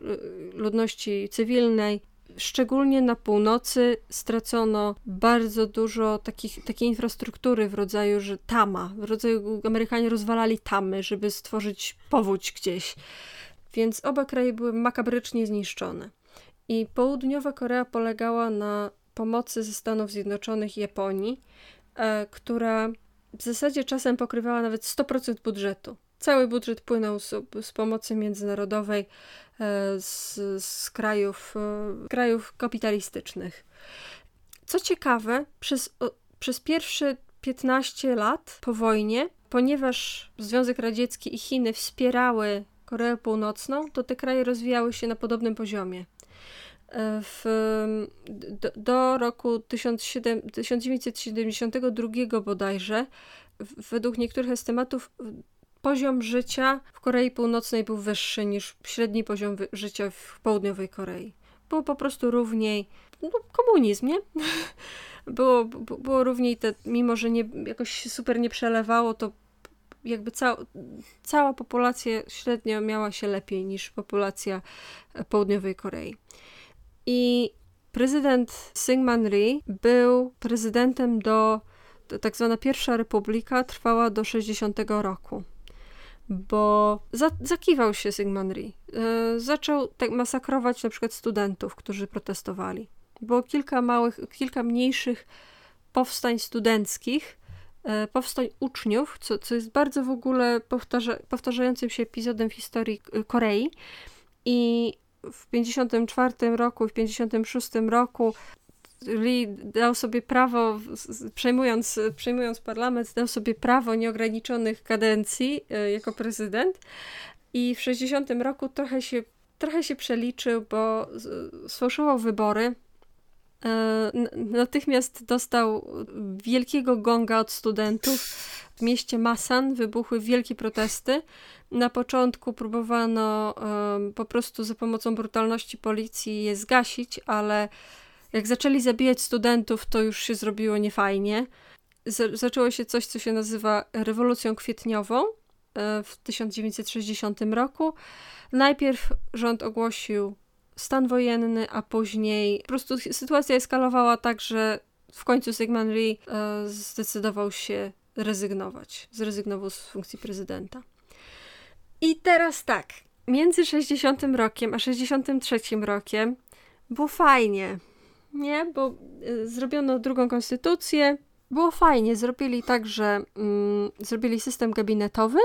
S2: ludności cywilnej szczególnie na północy stracono bardzo dużo takich, takiej infrastruktury w rodzaju, że tama, w rodzaju Amerykanie rozwalali tamy, żeby stworzyć powódź gdzieś. Więc oba kraje były makabrycznie zniszczone. I południowa Korea polegała na pomocy ze Stanów Zjednoczonych i Japonii, e, która w zasadzie czasem pokrywała nawet 100% budżetu. Cały budżet płynął z, z pomocy międzynarodowej z, z krajów, e, krajów kapitalistycznych. Co ciekawe, przez, przez pierwsze 15 lat po wojnie, ponieważ Związek Radziecki i Chiny wspierały Koreę Północną, to te kraje rozwijały się na podobnym poziomie. E, w, do, do roku 1972 bodajże, według niektórych estymatów, poziom życia w Korei Północnej był wyższy niż średni poziom życia w południowej Korei. Było po prostu równiej, no, komunizm, nie? (laughs) było, było równiej, te, mimo że nie, jakoś super nie przelewało, to jakby ca cała populacja średnio miała się lepiej niż populacja południowej Korei. I prezydent Syngman Rhee był prezydentem do, tak zwana pierwsza republika trwała do 60 roku bo za, zakiwał się Syngman Rhee. E, zaczął tak masakrować na przykład studentów, którzy protestowali. Było kilka małych, kilka mniejszych powstań studenckich, e, powstań uczniów, co, co jest bardzo w ogóle powtarza, powtarzającym się epizodem w historii Korei. I w 54 roku w 56 roku Lee dał sobie prawo, przejmując, przejmując parlament, dał sobie prawo nieograniczonych kadencji e, jako prezydent i w 60 roku trochę się, trochę się przeliczył, bo sfałszował wybory. E, natychmiast dostał wielkiego gonga od studentów. W mieście Masan wybuchły wielkie protesty. Na początku próbowano po prostu za pomocą brutalności policji je zgasić, ale jak zaczęli zabijać studentów, to już się zrobiło niefajnie. Z zaczęło się coś, co się nazywa rewolucją kwietniową e, w 1960 roku. Najpierw rząd ogłosił stan wojenny, a później po prostu sytuacja eskalowała tak, że w końcu Sigmund Rhee e, zdecydował się rezygnować. Zrezygnował z funkcji prezydenta. I teraz tak, między 60 rokiem a 63 rokiem było fajnie nie, bo y, zrobiono drugą konstytucję. Było fajnie, zrobili tak, że mm, zrobili system gabinetowy,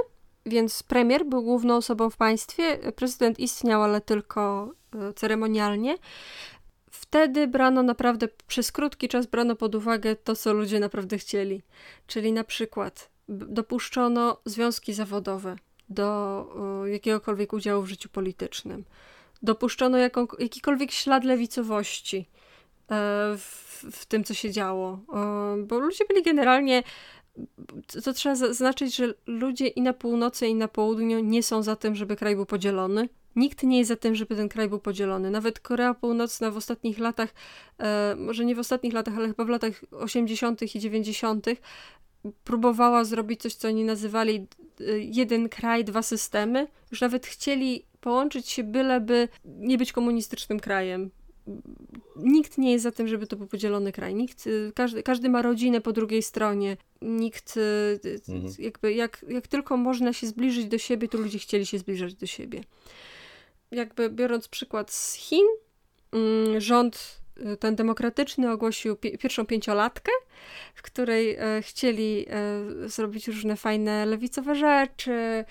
S2: więc premier był główną osobą w państwie, prezydent istniał, ale tylko y, ceremonialnie. Wtedy brano naprawdę, przez krótki czas brano pod uwagę to, co ludzie naprawdę chcieli. Czyli na przykład dopuszczono związki zawodowe do y, jakiegokolwiek udziału w życiu politycznym. Dopuszczono jaką, jakikolwiek ślad lewicowości w, w tym, co się działo. E, bo ludzie byli generalnie to trzeba zaznaczyć, że ludzie i na północy, i na południu nie są za tym, żeby kraj był podzielony. Nikt nie jest za tym, żeby ten kraj był podzielony. Nawet Korea Północna w ostatnich latach, e, może nie w ostatnich latach, ale chyba w latach 80. i 90., próbowała zrobić coś, co oni nazywali jeden kraj, dwa systemy. Już nawet chcieli połączyć się, byleby nie być komunistycznym krajem nikt nie jest za tym, żeby to był podzielony kraj. Nikt, y, każdy, każdy ma rodzinę po drugiej stronie. Nikt, y, mhm. jakby, jak, jak tylko można się zbliżyć do siebie, to ludzie chcieli się zbliżać do siebie. Jakby biorąc przykład z Chin, mm, rząd y, ten demokratyczny ogłosił pi pierwszą pięciolatkę, w której e, chcieli e, zrobić różne fajne lewicowe rzeczy,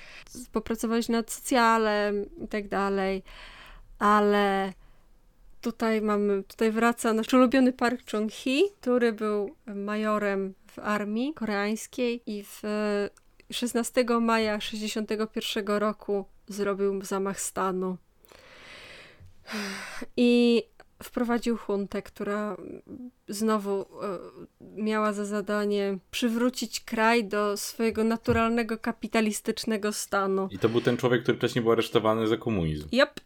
S2: popracować nad socjalem i tak dalej, ale tutaj mamy, tutaj wraca nasz ulubiony Park Chung-hee, który był majorem w armii koreańskiej i w 16 maja 61 roku zrobił zamach stanu. I wprowadził huntę, która znowu e, miała za zadanie przywrócić kraj do swojego naturalnego kapitalistycznego stanu.
S1: I to był ten człowiek, który wcześniej był aresztowany za komunizm.
S2: Yep.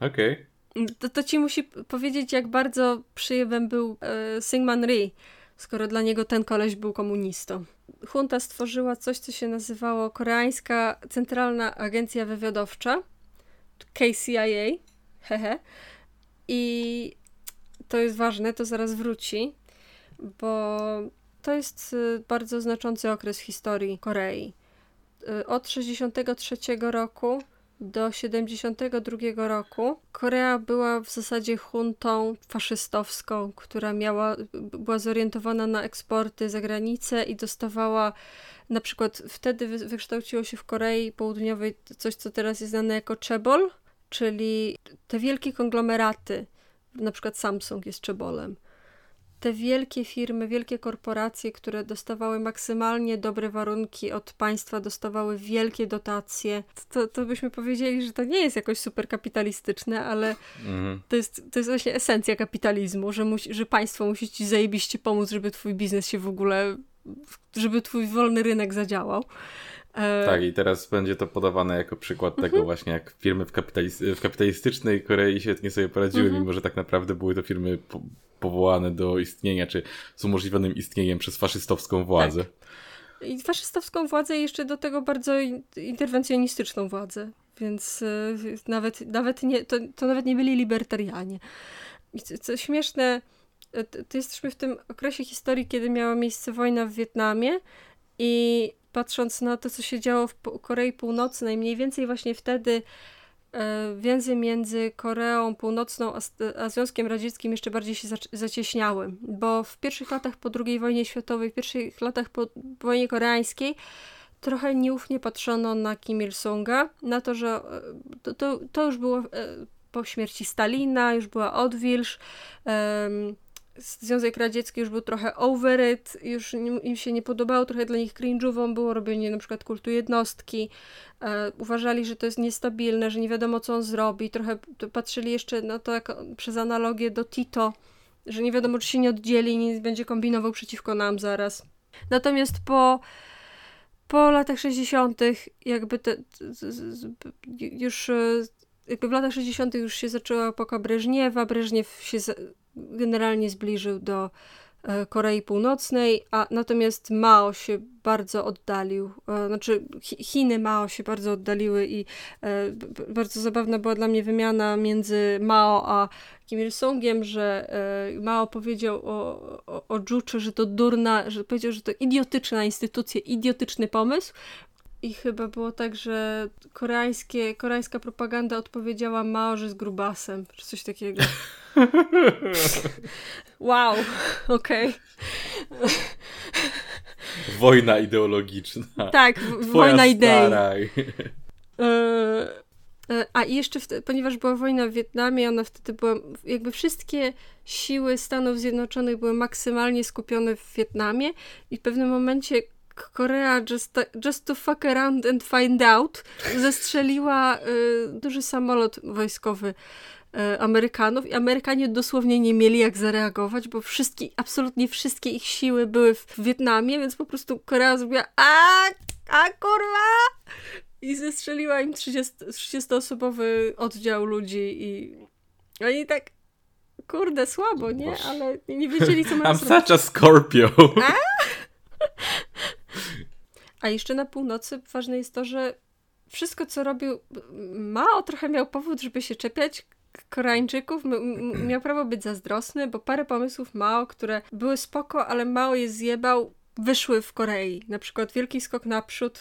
S1: Okej. Okay
S2: to, to ci musi powiedzieć, jak bardzo przyjemem był e, Syngman Rhee, skoro dla niego ten koleś był komunistą. Junta stworzyła coś, co się nazywało Koreańska Centralna Agencja Wywiadowcza, KCIA, hehe. I to jest ważne, to zaraz wróci, bo to jest e, bardzo znaczący okres historii Korei. E, od 1963 roku do 72 roku. Korea była w zasadzie huntą faszystowską, która miała, była zorientowana na eksporty za granicę i dostawała na przykład wtedy wykształciło się w Korei Południowej coś, co teraz jest znane jako czebol, czyli te wielkie konglomeraty, na przykład Samsung jest czebolem te wielkie firmy, wielkie korporacje, które dostawały maksymalnie dobre warunki od państwa, dostawały wielkie dotacje, to, to byśmy powiedzieli, że to nie jest jakoś super kapitalistyczne, ale mhm. to, jest, to jest właśnie esencja kapitalizmu, że, musi, że państwo musi ci zajebiście pomóc, żeby twój biznes się w ogóle, żeby twój wolny rynek zadziałał.
S1: E, tak, i teraz będzie to podawane jako przykład tego mhm. właśnie, jak firmy w, w kapitalistycznej Korei świetnie sobie poradziły, mhm. mimo że tak naprawdę były to firmy powołane do istnienia, czy z umożliwionym istnieniem przez faszystowską władzę.
S2: Tak. I faszystowską władzę i jeszcze do tego bardzo interwencjonistyczną władzę, więc y, nawet, nawet nie, to, to nawet nie byli libertarianie. I co, co śmieszne, e, to jesteśmy w tym okresie historii, kiedy miała miejsce wojna w Wietnamie i patrząc na to, co się działo w Korei Północnej, mniej więcej właśnie wtedy więzy między Koreą Północną a, a Związkiem Radzieckim jeszcze bardziej się zacieśniały, bo w pierwszych latach po II wojnie światowej, w pierwszych latach po wojnie koreańskiej trochę nieufnie patrzono na Kim Il-sunga, na to, że e, to, to, to już było e, po śmierci Stalina, już była odwilż, Związek Radziecki już był trochę over it, już im się nie podobało, trochę dla nich cringe'ową było robienie na przykład kultu jednostki. E, uważali, że to jest niestabilne, że nie wiadomo co on zrobi. Trochę patrzyli jeszcze na to jak, przez analogię do Tito, że nie wiadomo czy się nie oddzieli nie będzie kombinował przeciwko nam zaraz. Natomiast po po latach 60. jakby te, już e, jakby w latach 60. już się zaczęła epoka Breżniewa, Breżniew się generalnie zbliżył do e, Korei Północnej, a natomiast Mao się bardzo oddalił, e, znaczy Chiny Mao się bardzo oddaliły i e, bardzo zabawna była dla mnie wymiana między Mao a Kim Il-sungiem, że Mao powiedział o, o, o Juche, że to durna, że powiedział, że to idiotyczna instytucja, idiotyczny pomysł, i chyba było tak, że koreańskie, koreańska propaganda odpowiedziała Mao, że z grubasem, czy coś takiego. (laughs) wow, okej.
S1: Wojna ideologiczna.
S2: Tak, wojna idei. E, e, a i jeszcze, ponieważ była wojna w Wietnamie, ona wtedy była, jakby wszystkie siły Stanów Zjednoczonych były maksymalnie skupione w Wietnamie i w pewnym momencie Korea just, just to fuck around and find out zestrzeliła y, duży samolot wojskowy y, Amerykanów i Amerykanie dosłownie nie mieli jak zareagować, bo wszystkie, absolutnie wszystkie ich siły były w Wietnamie, więc po prostu Korea zrobiła a, a kurwa i zestrzeliła im 30, 30-osobowy oddział ludzi i oni tak kurde, słabo, nie? Ale nie wiedzieli, co mają
S1: I'm zrobić. such a Scorpio. A? (laughs)
S2: A jeszcze na północy ważne jest to, że wszystko, co robił Mao, trochę miał powód, żeby się czepiać Koreańczyków. Miał prawo być zazdrosny, bo parę pomysłów Mao, które były spoko, ale Mao je zjebał, wyszły w Korei. Na przykład wielki skok naprzód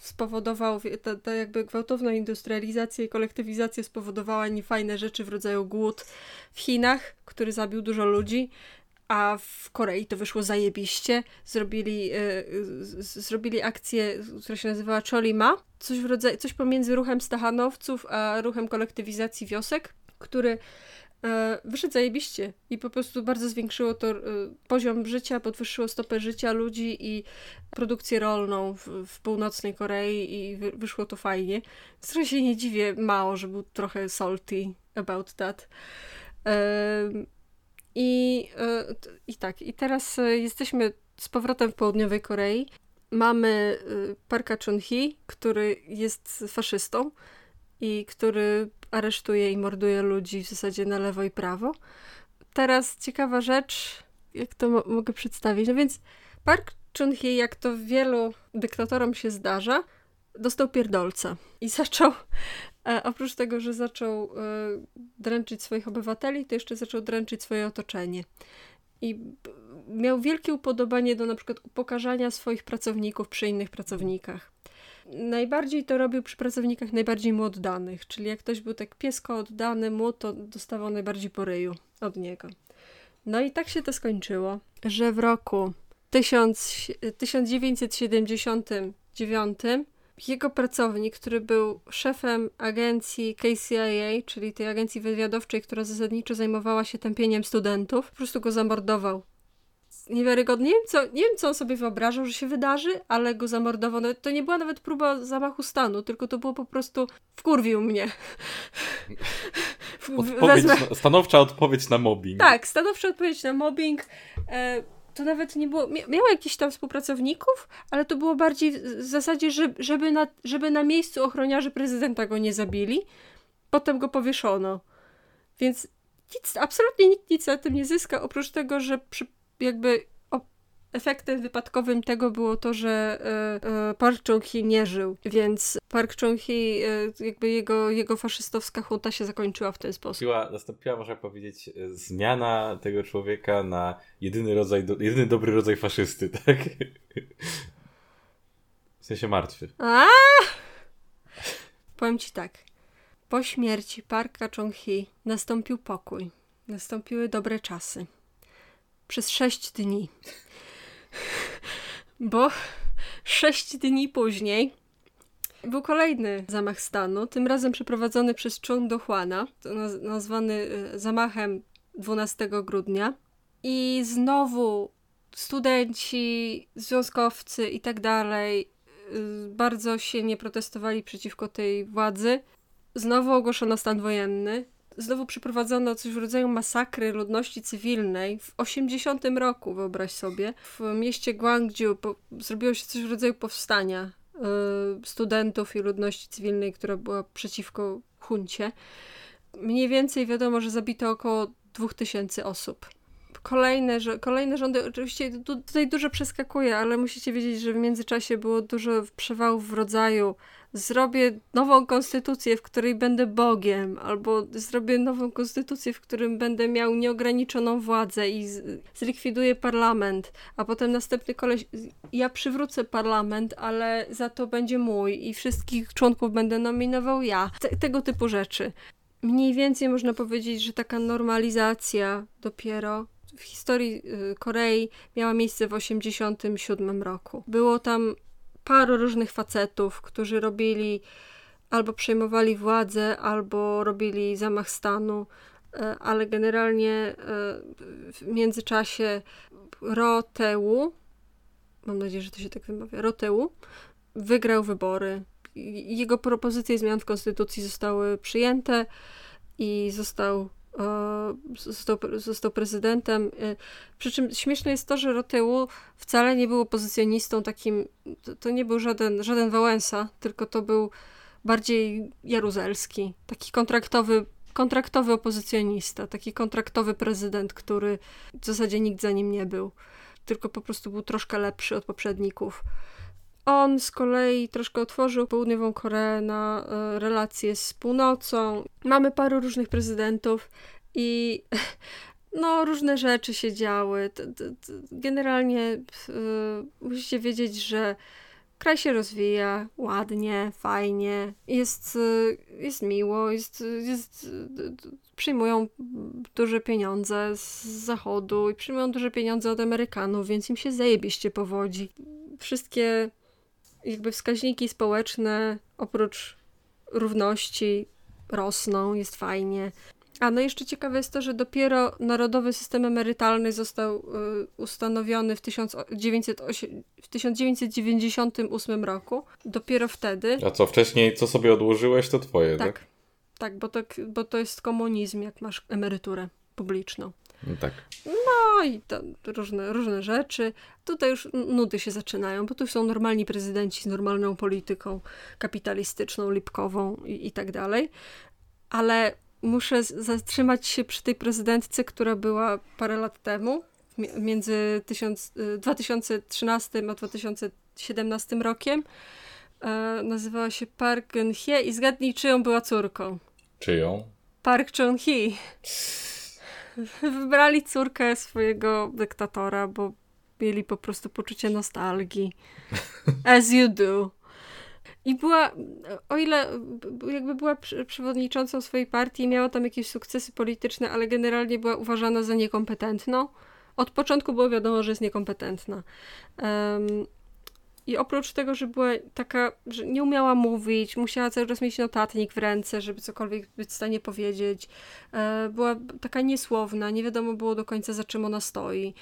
S2: spowodował, ta, ta jakby gwałtowna industrializacja i kolektywizacja spowodowała niefajne rzeczy w rodzaju głód w Chinach, który zabił dużo ludzi a w Korei to wyszło zajebiście. Zrobili, yy, zrobili akcję, która się nazywała Cholima, coś, w rodzaju, coś pomiędzy ruchem stachanowców a ruchem kolektywizacji wiosek, który yy, wyszedł zajebiście i po prostu bardzo zwiększyło to yy, poziom życia, podwyższyło stopę życia ludzi i produkcję rolną w, w północnej Korei i wy, wyszło to fajnie. Zresztą się nie dziwię mało, że był trochę salty about that. I, e, I tak, i teraz e, jesteśmy z powrotem w południowej Korei. Mamy e, Parka Chun-hee, który jest faszystą i który aresztuje i morduje ludzi w zasadzie na lewo i prawo. Teraz ciekawa rzecz, jak to mo mogę przedstawić. No więc Park Chun-hee, jak to wielu dyktatorom się zdarza, dostał pierdolca i (laughs) zaczął oprócz tego, że zaczął e, dręczyć swoich obywateli, to jeszcze zaczął dręczyć swoje otoczenie. I miał wielkie upodobanie do na przykład upokarzania swoich pracowników przy innych pracownikach. Najbardziej to robił przy pracownikach najbardziej mu oddanych, czyli jak ktoś był tak piesko oddany mu, to dostawał najbardziej po ryju od niego. No i tak się to skończyło, że w roku 1000, 1979 jego pracownik, który był szefem agencji KCIA, czyli tej agencji wywiadowczej, która zasadniczo zajmowała się tępieniem studentów, po prostu go zamordował. Niewiarygodnie. Nie wiem, co, nie wiem, co on sobie wyobrażał, że się wydarzy, ale go zamordował. Nawet, to nie była nawet próba zamachu stanu, tylko to było po prostu wkurwił mnie.
S1: Odpowiedź, Wezmę... stanowcza odpowiedź na mobbing.
S2: Tak, stanowcza odpowiedź na mobbing. E, to nawet nie było. Miała jakichś tam współpracowników, ale to było bardziej w zasadzie, żeby na, żeby na miejscu ochroniarzy prezydenta go nie zabili. Potem go powieszono. Więc nic, absolutnie nikt nic na tym nie zyska, oprócz tego, że przy, jakby efektem wypadkowym tego było to, że e, e, Park Chung-hee nie żył, więc Park Chung-hee, e, jakby jego, jego faszystowska hunta się zakończyła w ten sposób.
S1: Nastąpiła, nastąpiła można powiedzieć, zmiana tego człowieka na jedyny rodzaj, jedyny dobry rodzaj faszysty, (laughs) tak? W sensie martwy.
S2: A! Powiem ci tak. Po śmierci Parka Chung-hee nastąpił pokój. Nastąpiły dobre czasy. Przez sześć dni. Bo sześć dni później był kolejny zamach stanu, tym razem przeprowadzony przez Chung Do-hwana, nazwany y, zamachem 12 grudnia. I znowu studenci, związkowcy i tak dalej y, bardzo się nie protestowali przeciwko tej władzy. Znowu ogłoszono stan wojenny znowu przeprowadzono coś w rodzaju masakry ludności cywilnej w 80 roku, wyobraź sobie. W mieście Guangzhou po, zrobiło się coś w rodzaju powstania y, studentów i ludności cywilnej, która była przeciwko huncie. Mniej więcej wiadomo, że zabito około 2000 osób. Kolejne, kolejne rządy, oczywiście tutaj dużo przeskakuje, ale musicie wiedzieć, że w międzyczasie było dużo przewałów w rodzaju zrobię nową konstytucję, w której będę Bogiem, albo zrobię nową konstytucję, w którym będę miał nieograniczoną władzę i zlikwiduję parlament, a potem następny koleś, ja przywrócę parlament, ale za to będzie mój i wszystkich członków będę nominował ja. Te, tego typu rzeczy. Mniej więcej można powiedzieć, że taka normalizacja dopiero w historii y, Korei miała miejsce w 1987 roku. Było tam paru różnych facetów, którzy robili albo przejmowali władzę, albo robili zamach stanu, e, ale generalnie e, w międzyczasie Roteu, mam nadzieję, że to się tak wymawia, Roteu, wygrał wybory. Jego propozycje zmian w konstytucji zostały przyjęte i został został, został prezydentem. Y, przy czym śmieszne jest to, że Roteu wcale nie był opozycjonistą takim, to, to nie był żaden, żaden Wałęsa, tylko to był bardziej jaruzelski, taki kontraktowy kontraktowy opozycjonista, taki kontraktowy prezydent, który w zasadzie nikt za nim nie był, tylko po prostu był troszkę lepszy od poprzedników. On z kolei troszkę otworzył Południową Koreę na e, relacje z północą. Mamy paru różnych prezydentów i (laughs) no, różne rzeczy się działy. Generalnie y, musicie wiedzieć, że kraj się rozwija ładnie, fajnie, jest, y, jest miło, jest, jest, przyjmują duże pieniądze z zachodu i przyjmują duże pieniądze od Amerykanów, więc im się zajebiście powodzi. Wszystkie jakby wskaźniki społeczne oprócz równości rosną, jest fajnie. A no jeszcze ciekawe jest to, że dopiero narodowy system emerytalny został y, ustanowiony w, 1908, w 1998 roku. Dopiero wtedy.
S1: A co wcześniej, co sobie odłożyłeś, to twoje,
S2: tak? Tak, tak bo, to, bo to jest komunizm, jak masz emeryturę publiczną.
S1: No tak.
S2: No i to różne, różne rzeczy. Tutaj już nudy się zaczynają, bo tu są normalni prezydenci z normalną polityką kapitalistyczną, lipkową i, i tak dalej. Ale muszę zatrzymać się przy tej prezydentce, która była parę lat temu, między 1000, 2013 y, a 2017 rokiem. E, nazywała się Park Geun-hye i zgadnij, czyją była córką.
S1: Czyją?
S2: Park Chung-hee. (laughs) Wybrali córkę swojego dyktatora, bo mieli po prostu poczucie nostalgii. (laughs) As you do. I była, o ile jakby była przewodniczącą swojej partii, miała tam jakieś sukcesy polityczne, ale generalnie była uważana za niekompetentną. Od początku było wiadomo, że jest niekompetentna. Um, i oprócz tego, że była taka, że nie umiała mówić, musiała cały czas mieć notatnik w ręce, żeby cokolwiek być w stanie powiedzieć, e, była taka niesłowna, nie wiadomo było do końca za czym ona stoi.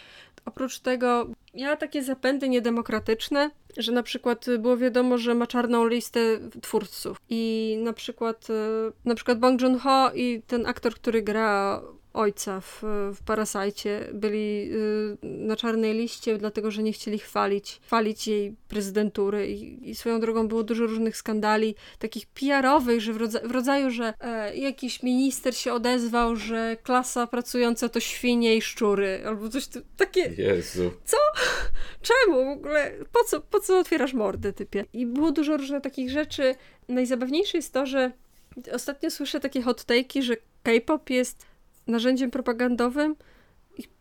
S2: Oprócz tego miała takie zapędy niedemokratyczne, że na przykład było wiadomo, że ma czarną listę twórców i na przykład e, na przykład Bong Joon-ho i ten aktor, który gra ojca w, w Parasajcie byli y, na czarnej liście, dlatego że nie chcieli chwalić, chwalić jej prezydentury I, i swoją drogą było dużo różnych skandali, takich PR-owych, że w, rodza w rodzaju, że e, jakiś minister się odezwał, że klasa pracująca to świnie i szczury, albo coś takie...
S1: Jezu.
S2: Co? Czemu w ogóle? Po co, po co otwierasz mordę, typie? I było dużo różnych takich rzeczy. Najzabawniejsze jest to, że ostatnio słyszę takie hot take'i, że K-pop jest narzędziem propagandowym,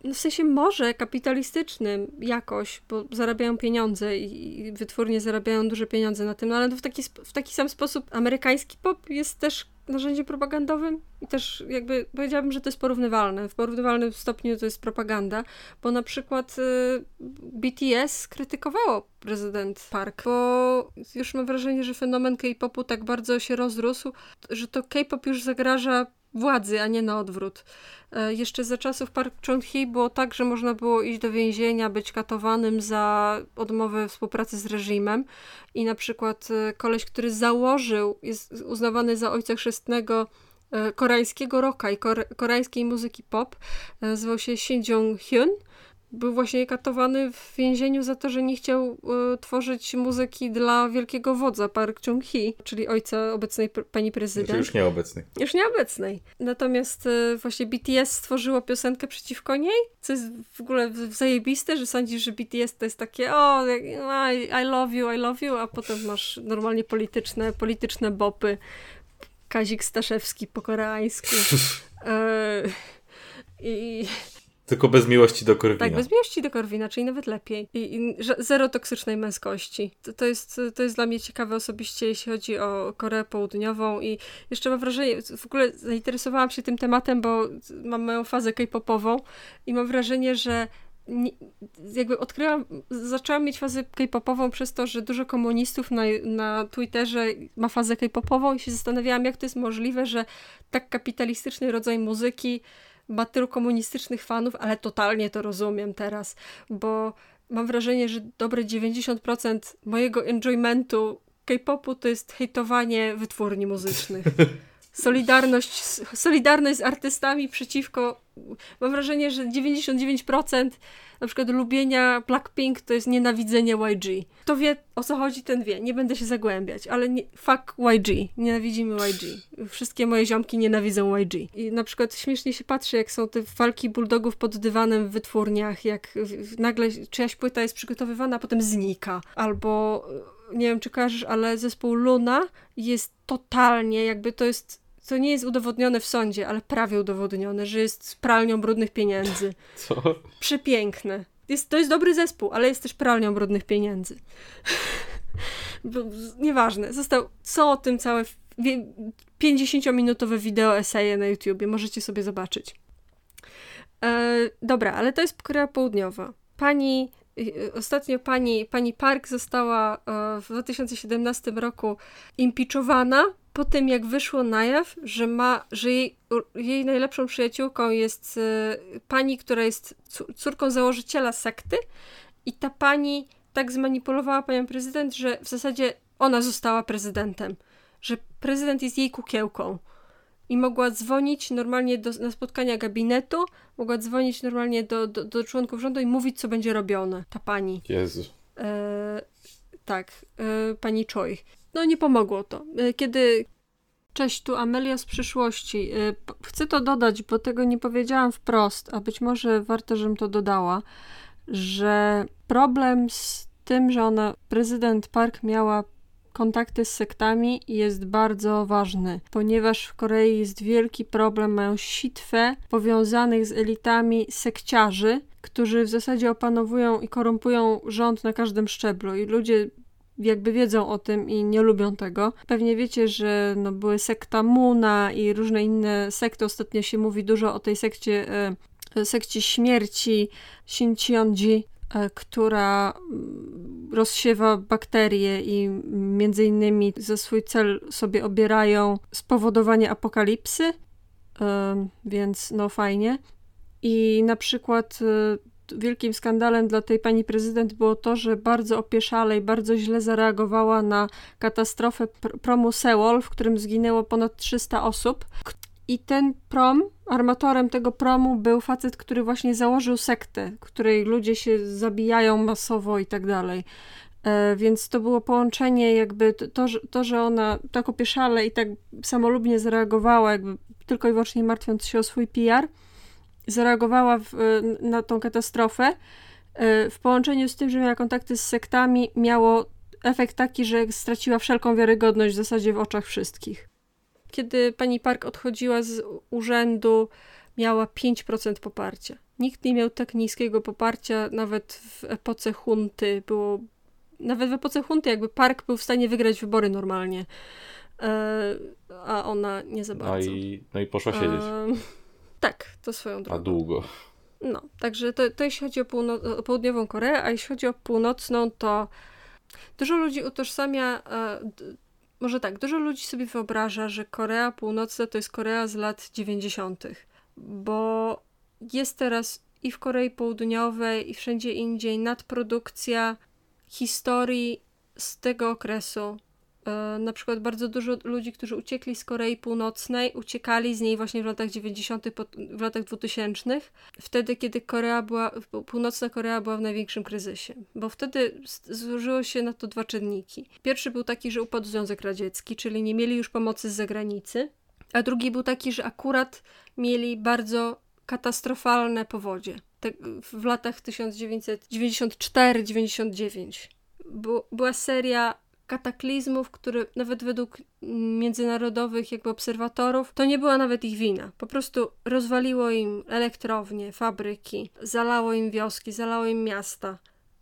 S2: no w sensie może kapitalistycznym jakoś, bo zarabiają pieniądze i wytwórnie zarabiają duże pieniądze na tym, no ale w taki, w taki sam sposób amerykański pop jest też narzędziem propagandowym i też jakby powiedziałabym, że to jest porównywalne. W porównywalnym stopniu to jest propaganda, bo na przykład y, BTS krytykowało prezydent Park, bo już mam wrażenie, że fenomen K-popu tak bardzo się rozrósł, że to K-pop już zagraża władzy, a nie na odwrót. E, jeszcze za czasów Park Chung-hee było tak, że można było iść do więzienia, być katowanym za odmowę współpracy z reżimem i na przykład e, koleś, który założył, jest uznawany za ojca chrzestnego e, koreańskiego rocka i koreańskiej muzyki pop, nazywał się Shin Jong-hyun był właśnie katowany w więzieniu za to, że nie chciał y, tworzyć muzyki dla wielkiego wodza Park Chung-hee, czyli ojca obecnej pani prezydent. Znaczy
S1: już nieobecnej.
S2: Już nieobecnej. Natomiast y, właśnie BTS stworzyło piosenkę przeciwko niej, co jest w ogóle zajebiste, że sądzisz, że BTS to jest takie o, I, I love you, I love you, a potem masz normalnie polityczne, polityczne bopy. Kazik Staszewski po koreańsku. (laughs) e, I
S1: tylko bez miłości do Korwina.
S2: Tak, bez miłości do Korwina, czyli nawet lepiej. I, i zero toksycznej męskości. To, to, jest, to jest dla mnie ciekawe osobiście, jeśli chodzi o Koreę Południową i jeszcze mam wrażenie, w ogóle zainteresowałam się tym tematem, bo mam moją fazę k-popową i mam wrażenie, że nie, jakby odkryłam, zaczęłam mieć fazę k-popową przez to, że dużo komunistów na, na Twitterze ma fazę k-popową i się zastanawiałam, jak to jest możliwe, że tak kapitalistyczny rodzaj muzyki ma tylu komunistycznych fanów, ale totalnie to rozumiem teraz, bo mam wrażenie, że dobre 90% mojego enjoymentu K-popu to jest hejtowanie wytwórni muzycznych. (laughs) Solidarność, solidarność z artystami przeciwko. Mam wrażenie, że 99% na przykład lubienia Blackpink to jest nienawidzenie YG. Kto wie o co chodzi, ten wie. Nie będę się zagłębiać, ale nie, fuck YG. Nienawidzimy YG. Wszystkie moje ziomki nienawidzą YG. I na przykład śmiesznie się patrzy, jak są te walki bulldogów pod dywanem w wytwórniach, jak nagle czyjaś płyta jest przygotowywana, a potem znika. Albo nie wiem, czy kojarzysz, ale zespół Luna jest totalnie, jakby to jest co nie jest udowodnione w sądzie, ale prawie udowodnione, że jest pralnią brudnych pieniędzy. (laughs)
S1: Co?
S2: Przepiękne. Jest, to jest dobry zespół, ale jest też pralnią brudnych pieniędzy. (laughs) Nieważne. Został, są o tym całe 50-minutowe wideo eseje na YouTubie. Możecie sobie zobaczyć. E, dobra, ale to jest Korea Południowa. Pani Ostatnio pani, pani Park została e, w 2017 roku impiczowana po tym, jak wyszło na jaw, że, ma, że jej, jej najlepszą przyjaciółką jest e, pani, która jest córką założyciela sekty i ta pani tak zmanipulowała panią prezydent, że w zasadzie ona została prezydentem, że prezydent jest jej kukiełką i mogła dzwonić normalnie do, na spotkania gabinetu, mogła dzwonić normalnie do, do, do członków rządu i mówić, co będzie robione. Ta pani.
S1: Jezu.
S2: E, tak, e, pani Choi. No nie pomogło to. E, kiedy... Cześć, tu Amelia z przyszłości. E, chcę to dodać, bo tego nie powiedziałam wprost, a być może warto, żebym to dodała, że problem z tym, że ona, prezydent Park miała kontakty z sektami jest bardzo ważny, ponieważ w Korei jest wielki problem, mają sitwę powiązanych z elitami sekciarzy, którzy w zasadzie opanowują i korumpują rząd na każdym szczeblu i ludzie jakby wiedzą o tym i nie lubią tego. Pewnie wiecie, że no, były sekta Muna i różne inne sekty. Ostatnio się mówi dużo o tej sekcie, e, sekcie śmierci Shincheonji, e, która mm, rozsiewa bakterie i między innymi za swój cel sobie obierają spowodowanie apokalipsy, e, więc no fajnie. I na przykład wielkim skandalem dla tej pani prezydent było to, że bardzo opieszale i bardzo źle zareagowała na katastrofę pr promu Seoul, w którym zginęło ponad 300 osób. I ten prom, armatorem tego promu był facet, który właśnie założył sektę, której ludzie się zabijają masowo i tak dalej. E, więc to było połączenie, jakby to, to, że ona tak opieszale i tak samolubnie zareagowała, jakby tylko i wyłącznie martwiąc się o swój PR, zareagowała w, na tą katastrofę, e, w połączeniu z tym, że miała kontakty z sektami, miało efekt taki, że straciła wszelką wiarygodność w zasadzie w oczach wszystkich. Kiedy pani Park odchodziła z urzędu, miała 5% poparcia. Nikt nie miał tak niskiego poparcia, nawet w epoce hunty. Było, nawet w epoce hunty, jakby Park był w stanie wygrać wybory normalnie. E, a ona nie za bardzo.
S1: No i, no i poszła siedzieć. E,
S2: tak, to swoją drogą.
S1: A długo.
S2: No, także to, to jeśli chodzi o, półno- o południową Koreę, a jeśli chodzi o północną, to dużo ludzi utożsamia, e, d- może tak, dużo ludzi sobie wyobraża, że Korea Północna to jest Korea z lat 90., bo jest teraz i w Korei Południowej, i wszędzie indziej nadprodukcja historii z tego okresu, na przykład bardzo dużo ludzi, którzy uciekli z Korei Północnej, uciekali z niej właśnie w latach 90., w latach 2000, wtedy, kiedy Korea była, Północna Korea była w największym kryzysie, bo wtedy złożyło się na to dwa czynniki. Pierwszy był taki, że upadł Związek Radziecki, czyli nie mieli już pomocy z zagranicy, a drugi był taki, że akurat mieli bardzo katastrofalne powodzie w latach 1994-99. Była seria kataklizmów, które nawet według międzynarodowych jakby obserwatorów, to nie była nawet ich wina. Po prostu rozwaliło im elektrownie, fabryki, zalało im wioski, zalało im miasta,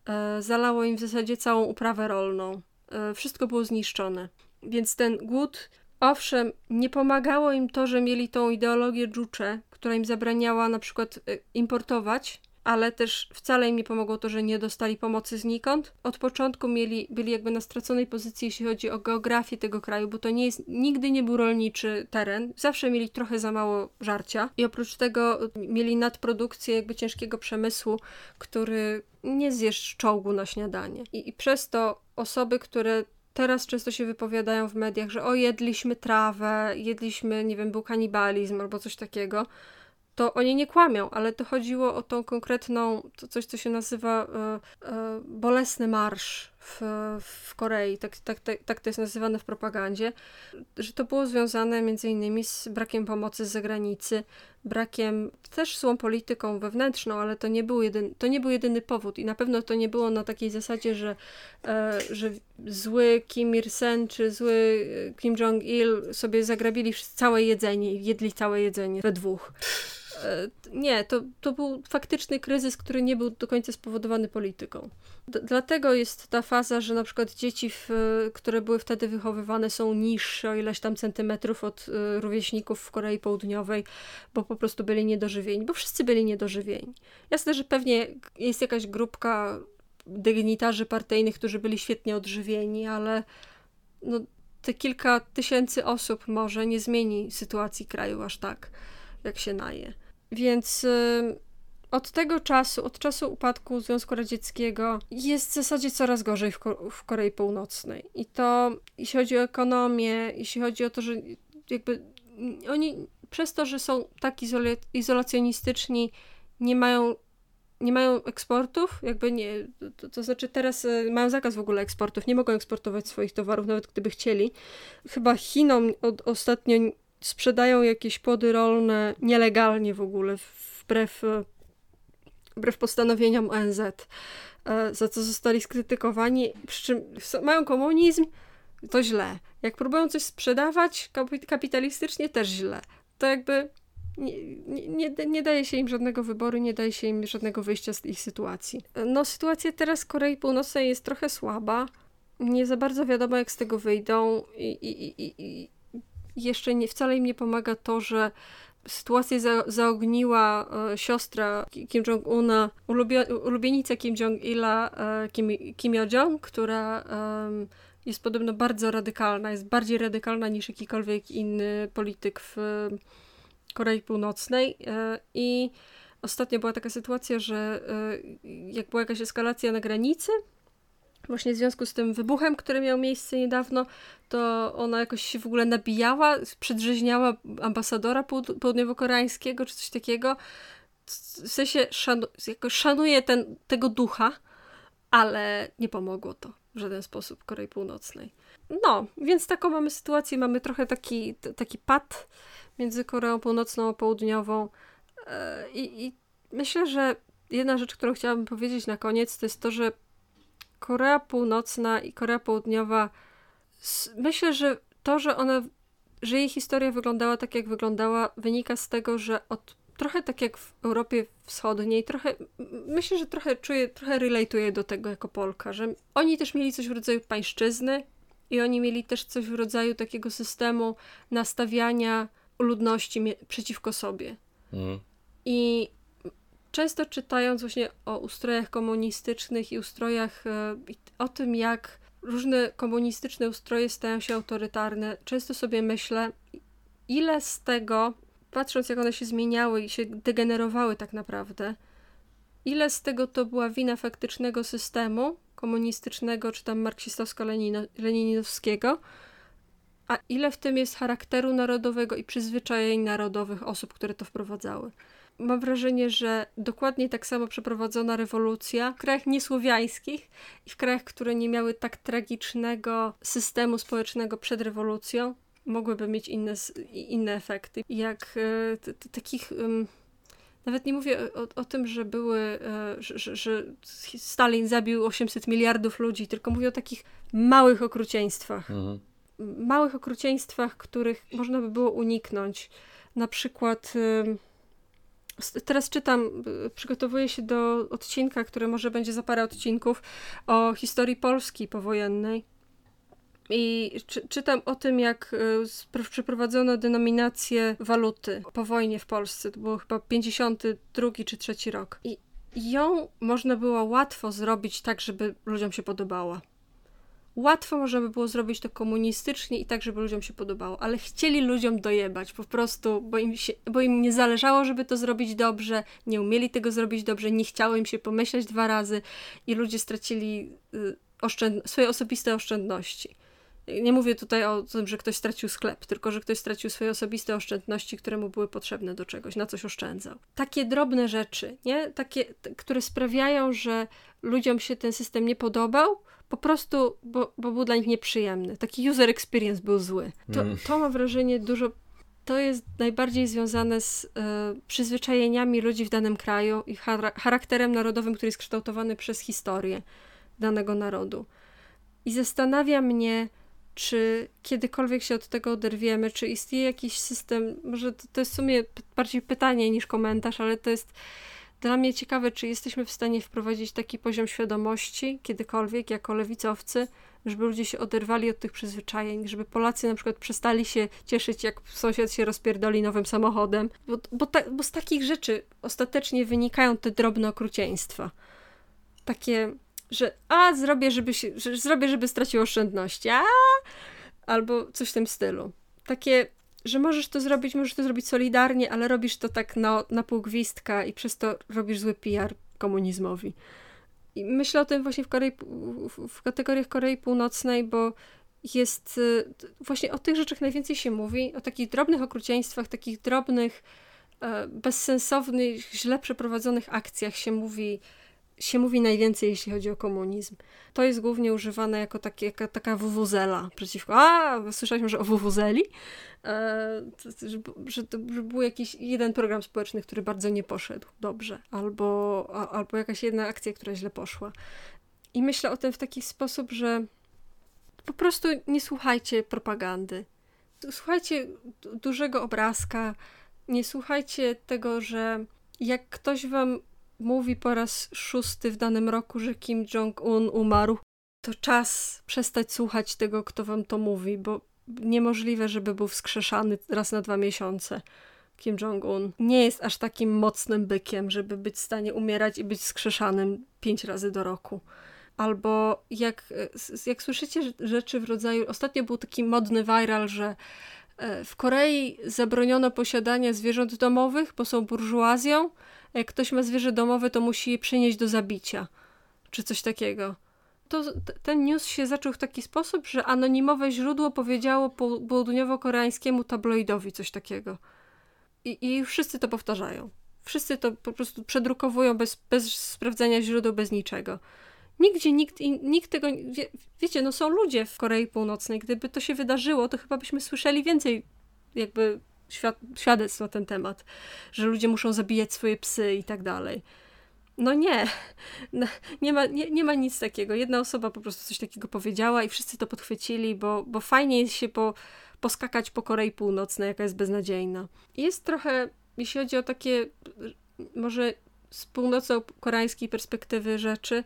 S2: e, zalało im w zasadzie całą uprawę rolną. E, wszystko było zniszczone. Więc ten głód, owszem, nie pomagało im to, że mieli tą ideologię dżucze, która im zabraniała na przykład e, importować ale też wcale im nie pomogło to, że nie dostali pomocy znikąd. Od początku mieli, byli jakby na straconej pozycji, jeśli chodzi o geografię tego kraju, bo to nie jest, nigdy nie był rolniczy teren. Zawsze mieli trochę za mało żarcia i oprócz tego mieli nadprodukcję jakby ciężkiego przemysłu, który nie zjesz czołgu na śniadanie. I, i przez to osoby, które teraz często się wypowiadają w mediach, że o, jedliśmy trawę, jedliśmy, nie wiem, był kanibalizm albo coś takiego, to oni nie kłamią, ale to chodziło o tą konkretną, to coś, co się nazywa e, e, bolesny marsz w, w Korei, tak, tak, tak, tak to jest nazywane w propagandzie, że to było związane między innymi z brakiem pomocy z zagranicy, brakiem też złą polityką wewnętrzną, ale to nie był, jedyn, to nie był jedyny powód i na pewno to nie było na takiej zasadzie, że, e, że zły Kim Il-sen czy zły Kim Jong-il sobie zagrabili całe jedzenie i jedli całe jedzenie we dwóch. E, nie, to, to był faktyczny kryzys, który nie był do końca spowodowany polityką. D dlatego jest ta faza, że na przykład dzieci, w, które były wtedy wychowywane, są niższe o ileś tam centymetrów od y, rówieśników w Korei Południowej, bo po prostu byli niedożywieni, bo wszyscy byli niedożywieni. Jasne, że pewnie jest jakaś grupka dygnitarzy partyjnych, którzy byli świetnie odżywieni, ale no, te kilka tysięcy osób może nie zmieni sytuacji kraju aż tak, jak się naje. Więc od tego czasu, od czasu upadku Związku Radzieckiego, jest w zasadzie coraz gorzej w, Ko w Korei Północnej. I to, jeśli chodzi o ekonomię, jeśli chodzi o to, że jakby oni przez to, że są tak izol izolacjonistyczni, nie mają nie mają eksportów, jakby nie, to, to, znaczy teraz y, mają zakaz w ogóle eksportów, nie mogą eksportować swoich towarów, nawet gdyby chcieli. Chyba Chinom od, ostatnio sprzedają jakieś płody rolne nielegalnie w ogóle, wbrew, wbrew postanowieniom ONZ, e, za co zostali skrytykowani. Przy czym mają komunizm, to źle. Jak próbują coś sprzedawać kapitalistycznie, też źle. To jakby nie, nie, nie, daje się im żadnego wyboru, nie daje się im żadnego wyjścia z ich sytuacji. No, sytuacja teraz Korei Północnej jest trochę słaba. nie za bardzo wiadomo, jak z tego wyjdą, i, i, i jeszcze nie, wcale im nie pomaga to, że sytuację za, zaogniła e, siostra Kim Jong-una, ulubienica Kim Jong-ila, e, Kim, Kim Yo-jong, która e, jest podobno bardzo radykalna, jest bardziej radykalna niż jakikolwiek inny polityk w Korei Północnej. E, i ostatnio była taka sytuacja, że e, jak była jakaś eskalacja na granicy, właśnie w związku z tym wybuchem, który miał miejsce niedawno, to ona jakoś się w ogóle nabijała, przedrzeźniała ambasadora południowo-koreańskiego czy coś takiego. W sensie szanu jakoś szanuje ten, tego ducha, ale nie pomogło to w żaden sposób Korei Północnej. No, więc taką mamy sytuację, mamy trochę taki, taki pad między Koreą Północną a Południową e, i, i myślę, że jedna rzecz, którą chciałabym powiedzieć na koniec, to jest to, że Korea Północna i Korea Południowa, myślę, że to, że one, że jej historia wyglądała tak, jak wyglądała, wynika z tego, że od trochę tak jak w Europie Wschodniej, trochę, myślę, że trochę czuję, trochę relatuję do tego jako Polka, że oni też mieli coś w rodzaju pańszczyzny i oni mieli też coś w rodzaju takiego systemu nastawiania ludności przeciwko sobie. Mhm. I często czytając właśnie o ustrojach komunistycznych i ustrojach, e, o tym, jak różne komunistyczne ustroje stają się autorytarne, często sobie myślę, ile z tego, patrząc jak one się zmieniały i się degenerowały tak naprawdę, ile z tego to była wina faktycznego systemu komunistycznego czy tam marksistowsko-leninowskiego, a ile w tym jest charakteru narodowego i przyzwyczajeń narodowych osób, które to wprowadzały mam wrażenie, że dokładnie tak samo przeprowadzona rewolucja w krajach niesłowiańskich i w krajach, które nie miały tak tragicznego systemu społecznego przed rewolucją, mogłyby mieć inne, inne efekty. Jak e, takich. Nawet nie mówię o, o tym, że były, e, że, że, Stalin zabił 800 miliardów ludzi, tylko mówię o takich małych okrucieństwach. Mhm. Małych okrucieństwach, których można by było uniknąć. Na przykład Teraz czytam, y, przygotowuję się do odcinka, który może będzie za parę odcinków o historii Polski powojennej. I czy, czytam o tym, jak y, przeprowadzono denominację waluty po wojnie w Polsce. To było chyba 52 czy 3 rok. I ją można było łatwo zrobić tak, żeby ludziom się podobała. Łatwo można by było zrobić to komunistycznie i tak, żeby ludziom się podobało, ale chcieli ludziom dojebać po prostu, bo im, się, bo im nie zależało, żeby to zrobić dobrze, nie umieli tego zrobić dobrze, nie chciało im się pomyśleć dwa razy i ludzie stracili y, oszczęd- swoje osobiste oszczędności. Nie mówię tutaj o tym, że ktoś stracił sklep, tylko że ktoś stracił swoje osobiste oszczędności, które mu były potrzebne do czegoś, na coś oszczędzał. Takie drobne rzeczy, nie? Takie, które sprawiają, że ludziom się ten system nie podobał, po prostu, bo, bo był dla nich nieprzyjemny. Taki user experience był zły. To, mm. to mam wrażenie dużo. To jest najbardziej związane z y, przyzwyczajeniami ludzi w danym kraju i charakterem narodowym, który jest kształtowany przez historię danego narodu. I zastanawia mnie, czy kiedykolwiek się od tego oderwiemy, czy istnieje jakiś system, może to, to jest w sumie bardziej pytanie niż komentarz, ale to jest dla mnie ciekawe, czy jesteśmy w stanie wprowadzić taki poziom świadomości kiedykolwiek jako lewicowcy, żeby ludzie się oderwali od tych przyzwyczajeń, żeby Polacy na przykład przestali się cieszyć, jak sąsiad się rozpierdoli nowym samochodem, bo, bo, ta, bo z takich rzeczy ostatecznie wynikają te drobne okrucieństwa. Takie, że a, zrobię, żeby, się, że, zrobię, żeby stracił oszczędności, a, albo coś w tym stylu. Takie że możesz to zrobić, możesz to zrobić solidarnie, ale robisz to tak na, na pół gwizdka i przez to robisz zły PR komunizmowi. I myślę o tym właśnie w, Korei, w kategoriach Korei Północnej, bo jest y, właśnie o tych rzeczach najwięcej się mówi, o takich drobnych okrucieństwach, takich drobnych, e, bezsensownych, źle przeprowadzonych akcjach się mówi się mówi najwięcej, jeśli chodzi o komunizm. To jest głównie używane jako, takie, jako taka wuwuzela przeciwko. A, słyszeliśmy, że o wuwuzeli, e, że, że, że był jakiś jeden program społeczny, który bardzo nie poszedł dobrze, albo, a, albo jakaś jedna akcja, która źle poszła. I myślę o tym w taki sposób, że po prostu nie słuchajcie propagandy. Słuchajcie dużego obrazka, nie słuchajcie tego, że jak ktoś wam mówi po raz szósty w danym roku, że Kim Jong-un umarł, to czas przestać słuchać tego, kto wam to mówi, bo niemożliwe, żeby był wskrzeszany raz na dwa miesiące. Kim Jong-un nie jest aż takim mocnym bykiem, żeby być w stanie umierać i być wskrzeszanym pięć razy do roku. Albo jak, jak słyszycie rzeczy w rodzaju. Ostatnio był taki modny viral, że e, w Korei zabroniono posiadania zwierząt domowych, bo są burżuazją. Jak ktoś ma zwierzę domowe, to musi je przynieść do zabicia, czy coś takiego. To, ten news się zaczął w taki sposób, że anonimowe źródło powiedziało południowo-koreańskiemu tabloidowi coś takiego. I, I wszyscy to powtarzają. Wszyscy to po prostu przedrukowują bez, bez sprawdzania źródeł, bez niczego. Nigdzie nikt, nikt tego. Wie, wiecie, no są ludzie w Korei Północnej. Gdyby to się wydarzyło, to chyba byśmy słyszeli więcej jakby świadectw na ten temat, że ludzie muszą zabijać swoje psy i tak dalej. No nie, (laughs) no, nie ma, nie, nie ma nic takiego. Jedna osoba po prostu coś takiego powiedziała i wszyscy to podchwycili, bo, bo fajnie jest się po, poskakać po Korei Północnej, jaka jest beznadziejna. Jest trochę, jeśli chodzi o takie, może z północno-koreańskiej perspektywy rzeczy,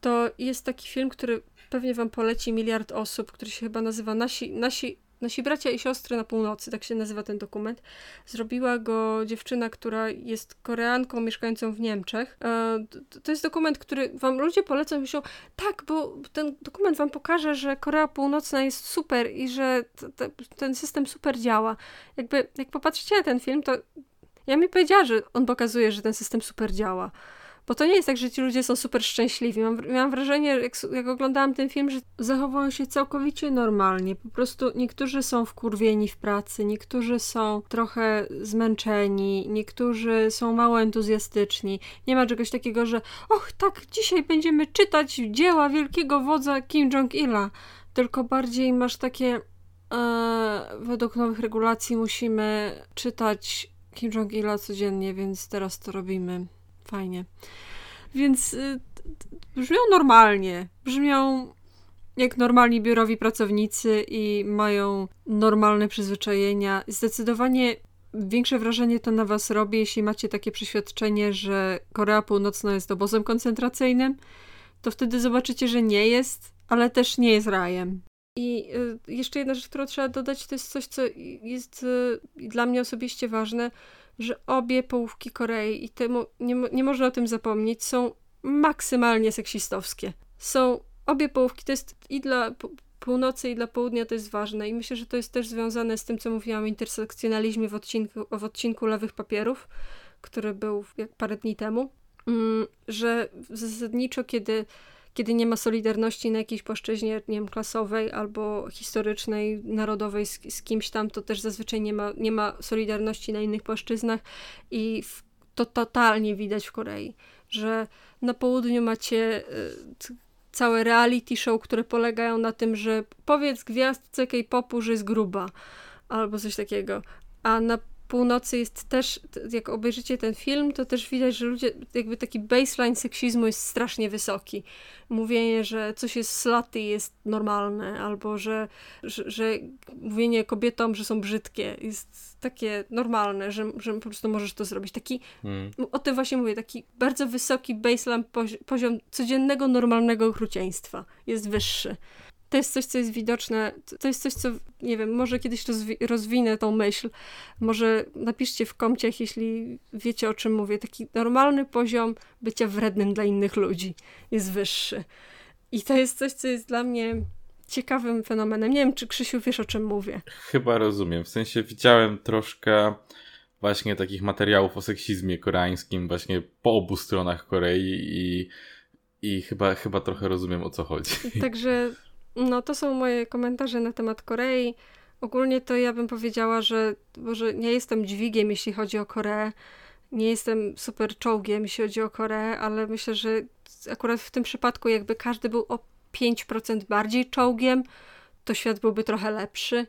S2: to jest taki film, który pewnie wam poleci miliard osób, który się chyba nazywa Nasi, Nasi Nasi bracia i siostry na północy, tak się nazywa ten dokument. Zrobiła go dziewczyna, która jest Koreanką mieszkającą w Niemczech. E, to jest dokument, który wam ludzie polecą i myślą, tak, bo ten dokument wam pokaże, że Korea Północna jest super i że ten system super działa. Jakby, jak popatrzycie na ten film, to ja mi powiedziała, że on pokazuje, że ten system super działa. Bo to nie jest tak, że ci ludzie są super szczęśliwi. Mam, miałam wrażenie, jak, jak oglądałam ten film, że zachowują się całkowicie normalnie. Po prostu niektórzy są wkurwieni w pracy, niektórzy są trochę zmęczeni, niektórzy są mało entuzjastyczni. Nie ma czegoś takiego, że och, tak, dzisiaj będziemy czytać dzieła wielkiego wodza Kim Jong-ila. Tylko bardziej masz takie e, według nowych regulacji musimy czytać Kim Jong-ila codziennie, więc teraz to robimy. Fajnie. Więc y, brzmią normalnie. Brzmią jak normalni biurowi pracownicy i mają normalne przyzwyczajenia. Zdecydowanie większe wrażenie to na was robi, jeśli macie takie przeświadczenie, że Korea Północna jest obozem koncentracyjnym, to wtedy zobaczycie, że nie jest, ale też nie jest rajem. I y, jeszcze jedna rzecz, którą trzeba dodać, to jest coś, co jest y, dla mnie osobiście ważne że obie połówki Korei, i temu nie, nie można o tym zapomnieć, są maksymalnie seksistowskie. Są obie połówki, to jest i dla północy, i dla południa to jest ważne. I myślę, że to jest też związane z tym, co mówiłam o intersekcjonalizmie w odcinku, w odcinku Lewych Papierów, który był jak parę dni temu, mm, że zasadniczo, kiedy kiedy nie ma solidarności na jakiejś płaszczyźnie, nie wiem, klasowej albo historycznej, narodowej z, z kimś tam, to też zazwyczaj nie ma, nie ma solidarności na innych płaszczyznach i w, to totalnie widać w Korei, że na południu macie y, całe reality show, które polegają na tym, że powiedz gwiazdce K-popu, że jest gruba albo coś takiego, a na północy jest też, jak obejrzycie ten film, to też widać, że ludzie, jakby taki baseline seksizmu jest strasznie wysoki. Mówienie, że coś jest slutty jest normalne, albo że, że, że mówienie kobietom, że są brzydkie jest takie normalne, że, że po prostu możesz to zrobić. Taki, hmm. o tym właśnie mówię, taki bardzo wysoki baseline, poziom codziennego, normalnego okrucieństwa jest wyższy to jest coś, co jest widoczne, to jest coś, co, nie wiem, może kiedyś rozwi rozwinę tą myśl, może napiszcie w komciach, jeśli wiecie, o czym mówię. Taki normalny poziom bycia wrednym dla innych ludzi jest wyższy. I to jest coś, co jest dla mnie ciekawym fenomenem. Nie wiem, czy Krzysiu wiesz, o czym mówię.
S1: Chyba rozumiem. W sensie widziałem troszkę właśnie takich materiałów o seksizmie koreańskim właśnie po obu stronach Korei i, i chyba, chyba trochę rozumiem, o co chodzi.
S2: Także no to są moje komentarze na temat Korei. Ogólnie to ja bym powiedziała, że może nie jestem dźwigiem, jeśli chodzi o Koreę. Nie jestem super czołgiem, jeśli chodzi o Koreę, ale myślę, że akurat w tym przypadku jakby każdy był o 5% bardziej czołgiem, to świat byłby trochę lepszy.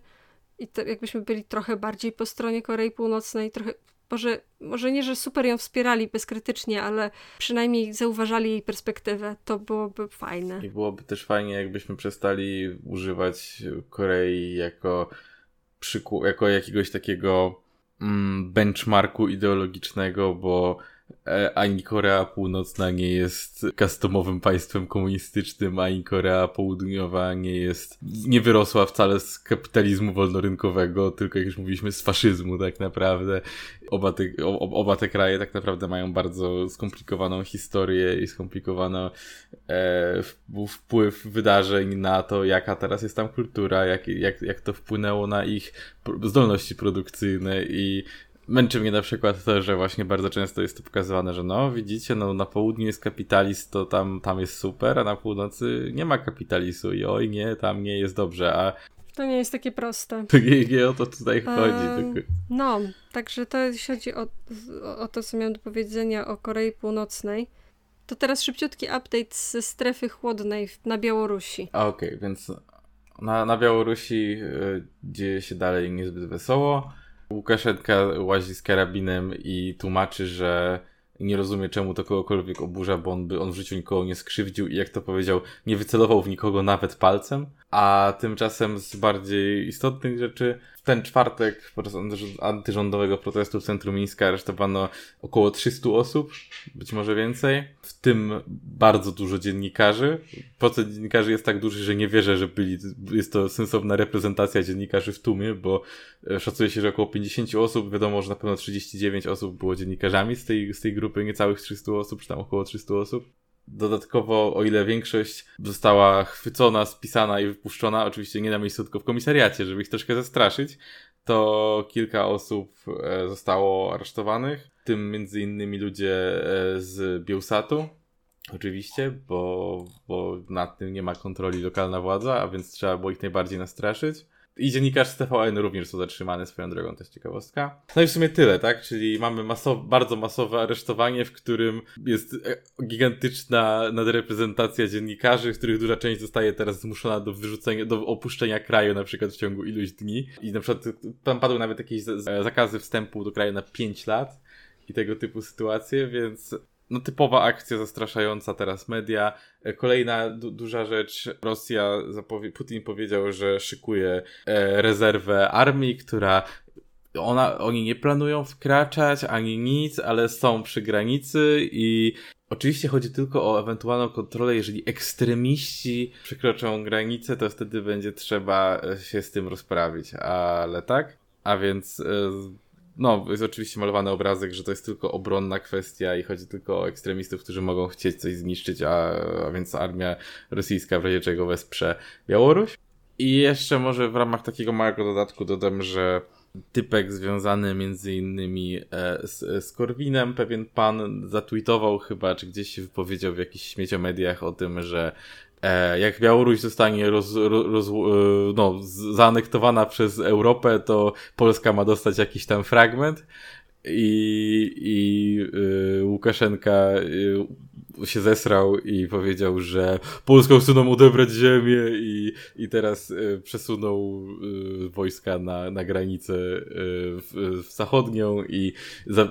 S2: I to jakbyśmy byli trochę bardziej po stronie Korei Północnej, trochę może, może nie, że super ją wspierali bezkrytycznie, ale przynajmniej zauważali jej perspektywę. To byłoby fajne.
S1: I byłoby też fajnie, jakbyśmy przestali używać Korei jako, przyku- jako jakiegoś takiego mm, benchmarku ideologicznego, bo ani Korea Północna nie jest customowym państwem komunistycznym, ani Korea Południowa nie jest, nie wyrosła wcale z kapitalizmu wolnorynkowego, tylko jak już mówiliśmy z faszyzmu tak naprawdę. Oba te, oba te kraje tak naprawdę mają bardzo skomplikowaną historię i skomplikowano e, wpływ wydarzeń na to, jaka teraz jest tam kultura, jak, jak, jak to wpłynęło na ich zdolności produkcyjne i męczy mnie na przykład to, że właśnie bardzo często jest to pokazywane, że no widzicie, no na południu jest kapitalizm, to tam, tam jest super, a na północy nie ma kapitalizmu i oj nie, tam nie jest dobrze, a
S2: to nie jest takie proste. (laughs)
S1: Nie, nie o to tutaj chodzi.
S2: Tylko... No, także to jeśli chodzi o, o to, co miałem do powiedzenia o Korei Północnej, to teraz szybciutki update ze strefy chłodnej na Białorusi.
S1: Okej, okay, więc na, na Białorusi y, dzieje się dalej niezbyt wesoło. Łukaszenka łazi z karabinem i tłumaczy, że nie rozumie, czemu to kogokolwiek oburza, bo on by on w życiu nikogo nie skrzywdził i jak to powiedział, nie wycelował w nikogo nawet palcem. A tymczasem z bardziej istotnych rzeczy, ten czwartek podczas antyrządowego protestu w centrum Mińska aresztowano około 300 osób, być może więcej, w tym bardzo dużo dziennikarzy. Procent dziennikarzy jest tak duży, że nie wierzę, że byli, jest to sensowna reprezentacja dziennikarzy w tłumie, bo e, szacuje się, że około 50 osób, wiadomo, że na pewno 39 osób było dziennikarzami z tej, z tej grupy, niecałych 300 osób, czy tam około 300 osób. Dodatkowo, o ile większość została chwycona, spisana i wypuszczona, oczywiście nie na miejscu, tylko w komisariacie, żeby ich troszkę zastraszyć, to kilka osób e, zostało aresztowanych, w tym między innymi ludzie e, z Bielsatu, oczywiście, bo, bo nad tym nie ma kontroli lokalna władza, a więc trzeba było ich najbardziej nastraszyć. I dziennikarz z TVN również został zatrzymany swoją drogą, to jest ciekawostka. No i w sumie tyle, tak? Czyli mamy masow bardzo masowe aresztowanie, w którym jest e, gigantyczna nadreprezentacja dziennikarzy, których duża część zostaje teraz zmuszona do wyrzucenia, do opuszczenia kraju na przykład w ciągu iluś dni. I na przykład tam padły nawet jakieś zakazy wstępu do kraju na 5 lat i tego typu sytuacje, więc no typowa akcja zastraszająca teraz media. E, kolejna du duża rzecz, Rosja, Putin powiedział, że szykuje e, rezerwę armii, która ona, oni nie planują wkraczać ani nic, ale są przy granicy i oczywiście chodzi tylko o ewentualną kontrolę, jeżeli ekstremiści przekroczą granicę, to wtedy będzie trzeba się z tym rozprawić, ale tak? A więc e, no, jest oczywiście malowany obrazek, że to jest tylko obronna kwestia i chodzi tylko o ekstremistów, którzy mogą chcieć coś zniszczyć, a, a więc armia rosyjska w razie czego wesprze Białoruś. I jeszcze może w ramach takiego małego dodatku dodam, że typek związany między innymi e, z, z Korwinem, pewien pan zatweetował chyba, czy gdzieś się wypowiedział w jakichś śmieciomediach o tym, że E, jak Białoruś zostanie roz, roz, e, no, zaanektowana przez Europę, to Polska ma dostać jakiś tam fragment i, i y, Łukaszenka y, się zesrał i powiedział, że Polską chcą nam odebrać ziemię i, i teraz y, przesunął wojska na, na granicę w, w zachodnią i za,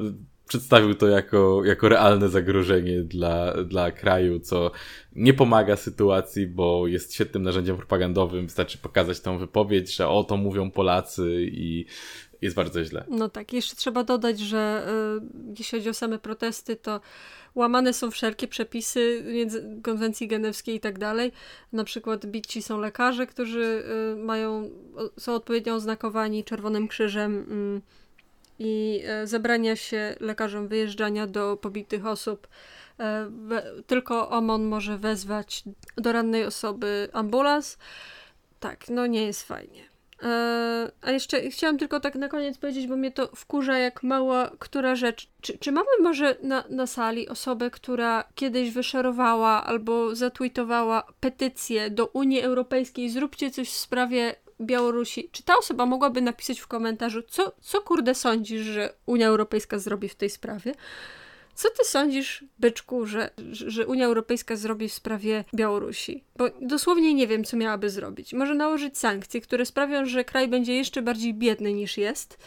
S1: przedstawił to jako, jako realne zagrożenie dla, dla kraju, co nie pomaga sytuacji, bo jest świetnym narzędziem propagandowym. Wystarczy pokazać tą wypowiedź, że o to mówią Polacy i jest bardzo źle.
S2: No tak, jeszcze trzeba dodać, że y, jeśli chodzi o same protesty, to łamane są wszelkie przepisy konwencji genewskiej i tak dalej. Na przykład bici są lekarze, którzy y, mają, są odpowiednio oznakowani Czerwonym Krzyżem. Y, i e, zabrania się lekarzom wyjeżdżania do pobitych osób. E, tylko OMON może wezwać do rannej osoby ambulans. Tak, no nie jest fajnie. E, a jeszcze chciałam tylko tak na koniec powiedzieć, bo mnie to wkurza jak mała która rzecz. Czy, czy mamy może na, na sali osobę, która kiedyś wyszerowała albo zatweetowała petycję do Unii Europejskiej, zróbcie coś w sprawie Białorusi, czy ta osoba mogłaby napisać w komentarzu, co, co kurde sądzisz, że Unia Europejska zrobi w tej sprawie? Co ty sądzisz, byczku, że, że Unia Europejska zrobi w sprawie Białorusi? Bo dosłownie nie wiem, co miałaby zrobić. Może nałożyć sankcje, które sprawią, że kraj będzie jeszcze bardziej biedny niż jest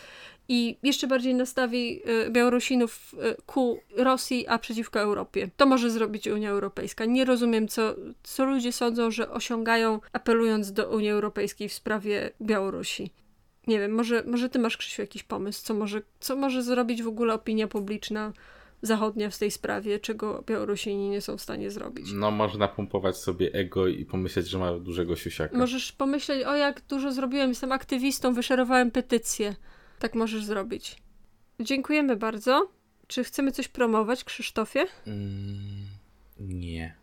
S2: i jeszcze bardziej nastawi y, Białorusinów y, ku Rosji, a przeciwko Europie. To może zrobić Unia Europejska. Nie rozumiem, co, co ludzie sądzą, że osiągają, apelując do Unii Europejskiej w sprawie Białorusi. Nie wiem, może, może ty masz, Krzysiu, jakiś pomysł, co może, co może zrobić w ogóle opinia publiczna zachodnia w tej sprawie, czego Białorusini nie są w stanie zrobić.
S1: No, można pompować sobie ego i pomyśleć, że ma dużego siusiaka.
S2: Możesz pomyśleć, o jak dużo zrobiłem, jestem aktywistą, wyszerowałem petycję. Tak możesz zrobić. Dziękujemy bardzo. Czy chcemy coś promować, Krzysztofie?
S1: Mm, nie.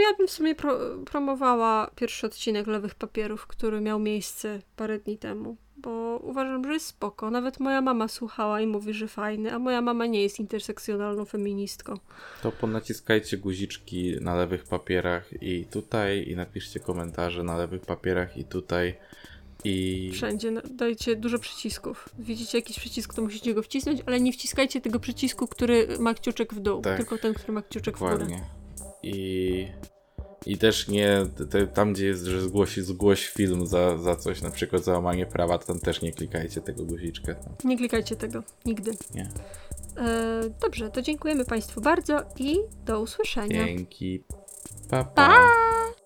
S2: Ja bym w sumie pro, promowała pierwszy odcinek Lewych Papierów, który miał miejsce parę dni temu, bo uważam, że jest spoko. Nawet moja mama słuchała i mówi, że fajny, a moja mama nie jest intersekcjonalną feministką.
S1: To ponaciskajcie guziczki na lewych papierach i tutaj i napiszcie komentarze na lewych papierach i tutaj i...
S2: Wszędzie dajcie dużo przycisków. Widzicie jakiś przycisk, to musicie go wcisnąć, ale nie wciskajcie tego przycisku, który ma kciuczek w dół,
S1: Tak.
S2: tylko ten, który ma kciuczek w górę.
S1: Dokładnie. I... I też nie, te, tam gdzie jest, że zgłoś, zgłoś film za, za coś, na przykład za łamanie prawa, to tam też nie klikajcie tego guziczka.
S2: Nie klikajcie tego, nigdy.
S1: Nie.
S2: E, dobrze, to dziękujemy Państwu bardzo i do usłyszenia.
S1: Dzięki. Pa, pa.
S2: Pa!